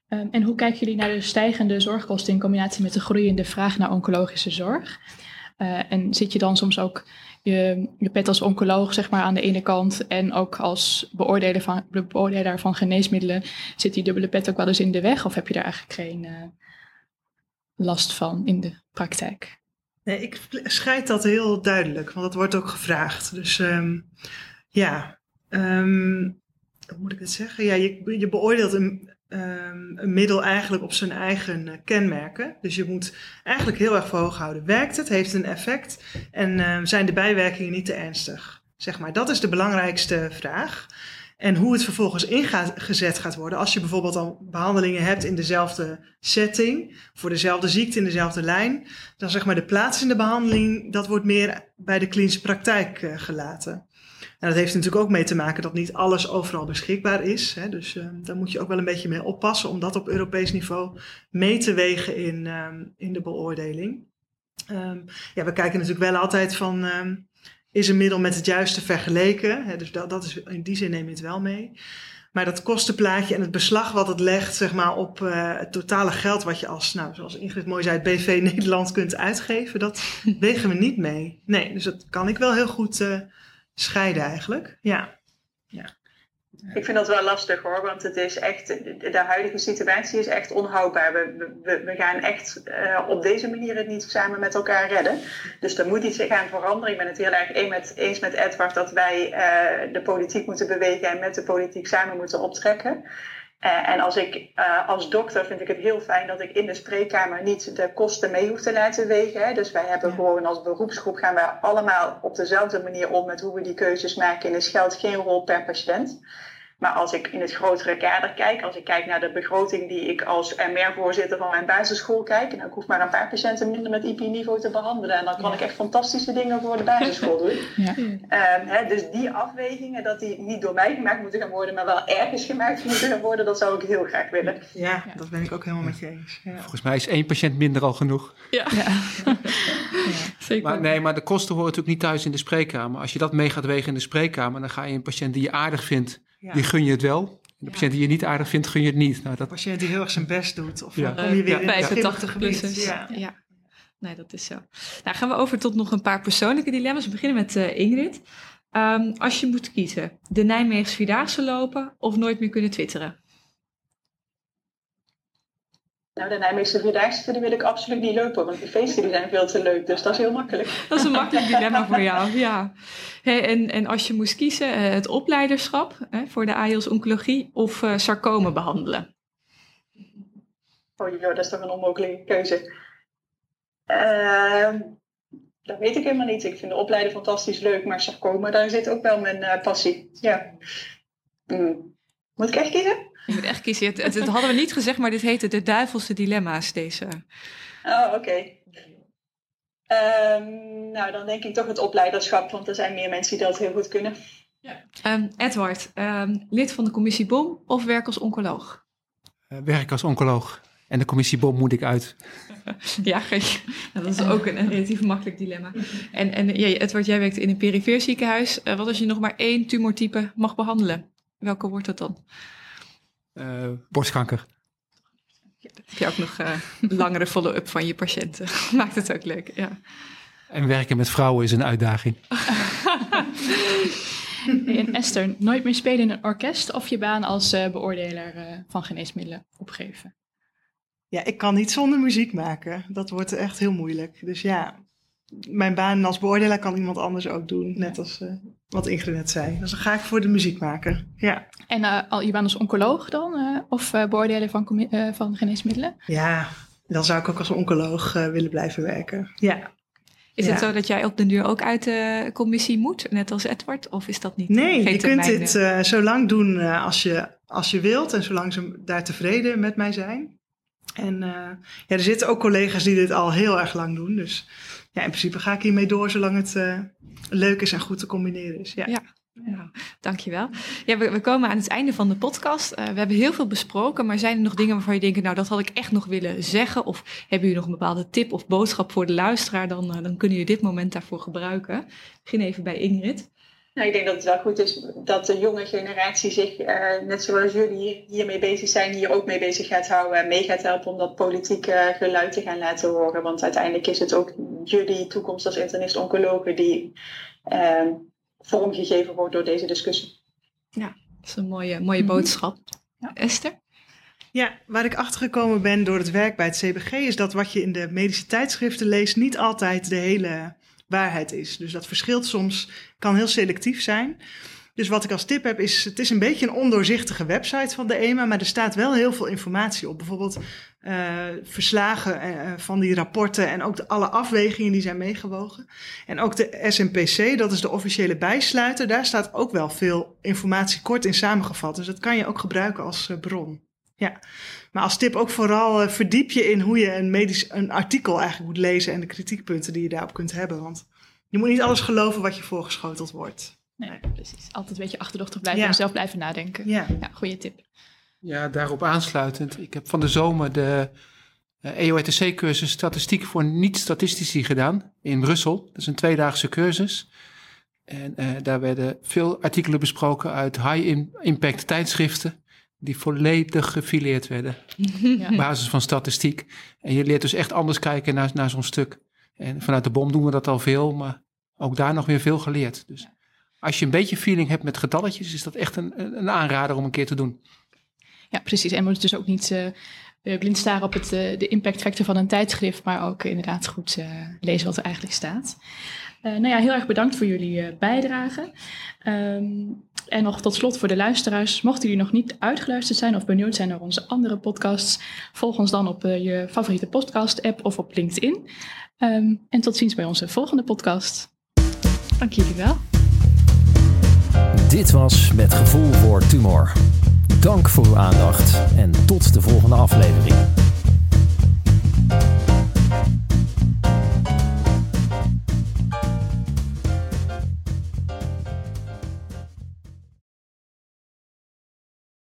Um, en hoe kijken jullie naar de stijgende zorgkosten in combinatie met de groeiende vraag naar oncologische zorg? Uh, en zit je dan soms ook je, pet als oncoloog zeg maar, aan de ene kant en ook als beoordelaar van, beoordelaar van geneesmiddelen, zit die dubbele pet ook wel eens in de weg of heb je daar eigenlijk geen uh, last van in de praktijk? Ik scheid dat heel duidelijk, want dat wordt ook gevraagd. Dus um, ja, um, hoe moet ik het zeggen? Ja, je, je beoordeelt een, um, een middel eigenlijk op zijn eigen uh, kenmerken. Dus je moet eigenlijk heel erg voor hoog houden. Werkt het? Heeft het een effect? En zijn de bijwerkingen niet te ernstig? Zeg maar, dat is de belangrijkste vraag. En hoe het vervolgens ingezet gaat worden. Als je bijvoorbeeld al behandelingen hebt in dezelfde setting, voor dezelfde ziekte in dezelfde lijn, dan zeg maar de plaats in de behandeling, dat wordt meer bij de klinische praktijk uh, gelaten. En dat heeft natuurlijk ook mee te maken dat niet alles overal beschikbaar is. Hè. Dus uh, daar moet je ook wel een beetje mee oppassen om dat op Europees niveau mee te wegen in, um, in de beoordeling. Um, ja, we kijken natuurlijk wel altijd van, um, is een middel met het juiste vergeleken? Hè, dus dat, dat is, in die zin neem je het wel mee. Maar dat kostenplaatje en het beslag wat het legt zeg maar, op uh, het totale geld wat je als, nou, zoals Ingrid mooi zei, het BV Nederland kunt uitgeven, dat wegen we niet mee. Nee, dus dat kan ik wel heel goed uh, scheiden eigenlijk. Ja. ja. Ik vind dat wel lastig hoor, want het is echt, de huidige situatie is echt onhoudbaar. We, we, we gaan echt uh, op deze manier het niet samen met elkaar redden. Dus er moet iets gaan veranderen. Ik ben het heel erg eens met, eens met Edward dat wij uh, de politiek moeten bewegen en met de politiek samen moeten optrekken. Uh, en als ik uh, als dokter vind ik het heel fijn dat ik in de spreekkamer niet de kosten mee hoef te laten wegen. Hè. Dus wij hebben ja. gewoon als beroepsgroep gaan wij allemaal op dezelfde manier om met hoe we die keuzes maken. En er geldt geen rol per patiënt. Maar als ik in het grotere kader kijk, als ik kijk naar de begroting die ik als MR-voorzitter van mijn basisschool kijk, en ik hoef maar een paar patiënten minder met IP-niveau te behandelen. En dan kan ja. ik echt fantastische dingen voor de basisschool doen. Ja. Um, hè, dus die afwegingen, dat die niet door mij gemaakt moeten gaan worden, maar wel ergens gemaakt moeten gaan worden, dat zou ik heel graag willen. Ja, dat ben ik ook helemaal met je eens. Volgens mij is één patiënt minder al genoeg. Ja. Zeker. Maar, nee, maar de kosten horen natuurlijk niet thuis in de spreekkamer. Als je dat mee gaat wegen in de spreekkamer, dan ga je een patiënt die je aardig vindt, ja. die gun je het wel. De patiënt die je niet aardig vindt, gun je het niet. Nou, dat... De patiënt die heel erg zijn best doet. Of ja. kom je weer in 85 gebied. Ja. ja. Nee, dat is zo. Nou, gaan we over tot nog een paar persoonlijke dilemma's. We beginnen met uh, Ingrid. Um, als je moet kiezen, de Nijmeegse Vierdaagse lopen of nooit meer kunnen twitteren? Nou, de Nijmeegse Vierdaagse die wil ik absoluut niet lopen, want die feesten die zijn veel te leuk, dus dat is heel makkelijk. Dat is een makkelijk dilemma voor jou, ja. Hey, en, en als je moest kiezen, het opleiderschap hè, voor de AIOS Oncologie of uh, sarcomen behandelen? Oh joh, dat is toch een onmogelijke keuze. Uh, dat weet ik helemaal niet. Ik vind de opleiding fantastisch leuk, maar sarcomen, daar zit ook wel mijn uh, passie. Ja. Mm. Moet ik echt kiezen? Je moet echt kiezen. Het, het, het, hadden we niet gezegd, maar dit heette de duivelse dilemma's, deze. Oh, oké. Okay. Um, nou, dan denk ik toch het opleiderschap, want er zijn meer mensen die dat heel goed kunnen. Ja. Um, Edward, um, lid van de commissie BOM of werk als oncoloog? Uh, werk als oncoloog. En de commissie BOM moet ik uit. ja, dat is ook een, een relatief makkelijk dilemma. En, en ja, Edward, jij werkt in een perifeer ziekenhuis. Uh, wat als je nog maar één tumortype mag behandelen? Welke wordt dat dan? Uh, borstkanker. Ja, heb je ook nog uh, langere follow-up van je patiënten. Maakt het ook leuk, ja. En werken met vrouwen is een uitdaging. en Esther, nooit meer spelen in een orkest of je baan als uh, beoordelaar uh, van geneesmiddelen opgeven? Ja, ik kan niet zonder muziek maken. Dat wordt echt heel moeilijk. Dus ja, mijn baan als beoordelaar kan iemand anders ook doen. Net als uh, wat Ingrid net zei. Dus dan ga ik voor de muziek maken. Ja. En uh, al, je bent als oncoloog dan? Uh, of beoordelen van, van geneesmiddelen? Ja, dan zou ik ook als oncoloog willen blijven werken. Ja. Is ja. het zo dat jij op den duur ook uit de commissie moet, net als Edward? Of is dat niet? Nee, je kunt dit zo lang doen als, je, als je wilt en zolang ze daar tevreden met mij zijn. En ja, er zitten ook collega's die dit al heel erg lang doen. Dus ja, in principe ga ik hiermee door zolang het uh, leuk is en goed te combineren is. Ja. ja. Nou, dankjewel. Ja, we, we, komen aan het einde van de podcast. Uh, we hebben heel veel besproken, maar zijn er nog dingen waarvan je denkt, nou dat had ik echt nog willen zeggen? Of hebben jullie nog een bepaalde tip of boodschap voor de luisteraar? Dan, uh, dan kunnen jullie dit moment daarvoor gebruiken. Ik begin even bij Ingrid. Nou, ik denk dat het wel goed is dat de jonge generatie zich, eh, net zoals jullie hiermee bezig zijn, hier ook mee bezig gaat houden en mee gaat helpen om dat politieke geluid te gaan laten horen. Want uiteindelijk is het ook jullie toekomst als internist-oncologen die uh, vormgegeven wordt door deze discussie. Ja, dat is een mooie, mooie mhm. boodschap. Ja. Esther? Ja, waar ik achtergekomen ben door het werk bij het CBG is dat wat je in de medische tijdschriften leest niet altijd de hele waarheid is. Dus dat verschilt soms, kan heel selectief zijn. Dus wat ik als tip heb is, het is een beetje een ondoorzichtige website van de EMA, maar er staat wel heel veel informatie op. Bijvoorbeeld uh, verslagen uh, van die rapporten en ook de, alle afwegingen die zijn meegewogen. En ook de SNPC, dat is de officiële bijsluiter, daar staat ook wel veel informatie kort in samengevat. Dus dat kan je ook gebruiken als bron. Ja, maar als tip ook vooral verdiep je in hoe je een, medisch, een artikel eigenlijk moet lezen en de kritiekpunten die je daarop kunt hebben. Want je moet niet alles geloven wat je voorgeschoteld wordt. Nee, precies. Altijd een beetje achterdochtig blijven en zelf blijven nadenken. Ja. ja, goede tip. Ja, daarop aansluitend. Ik heb van de zomer de uh, eh, EOETC-cursus Statistiek voor niet-statistici gedaan in Brussel. Dat is een tweedaagse cursus. En uh, daar werden veel artikelen besproken uit high-impact tijdschriften die volledig gefileerd werden. Ja. Op basis van statistiek. En je leert dus echt anders kijken naar, naar zo'n stuk. En vanuit de bom doen we dat al veel, maar ook daar nog weer veel geleerd. Dus als je een beetje feeling hebt met getalletjes, is dat echt een, een aanrader om een keer te doen. Ja, precies. En moet dus ook niet uh, blind staren op het, uh, de impact factor van een tijdschrift, maar ook inderdaad goed lezen wat er eigenlijk staat. nou ja, heel erg bedankt voor jullie bijdrage. Um, en nog tot slot voor de luisteraars, mochten jullie nog niet uitgeluisterd zijn of benieuwd zijn naar onze andere podcasts, volg ons dan op je favoriete podcast-app of op LinkedIn. Um, en tot ziens bij onze volgende podcast. Dank jullie wel. Dit was Met Gevoel voor Tumor. Dank voor uw aandacht en tot de volgende aflevering.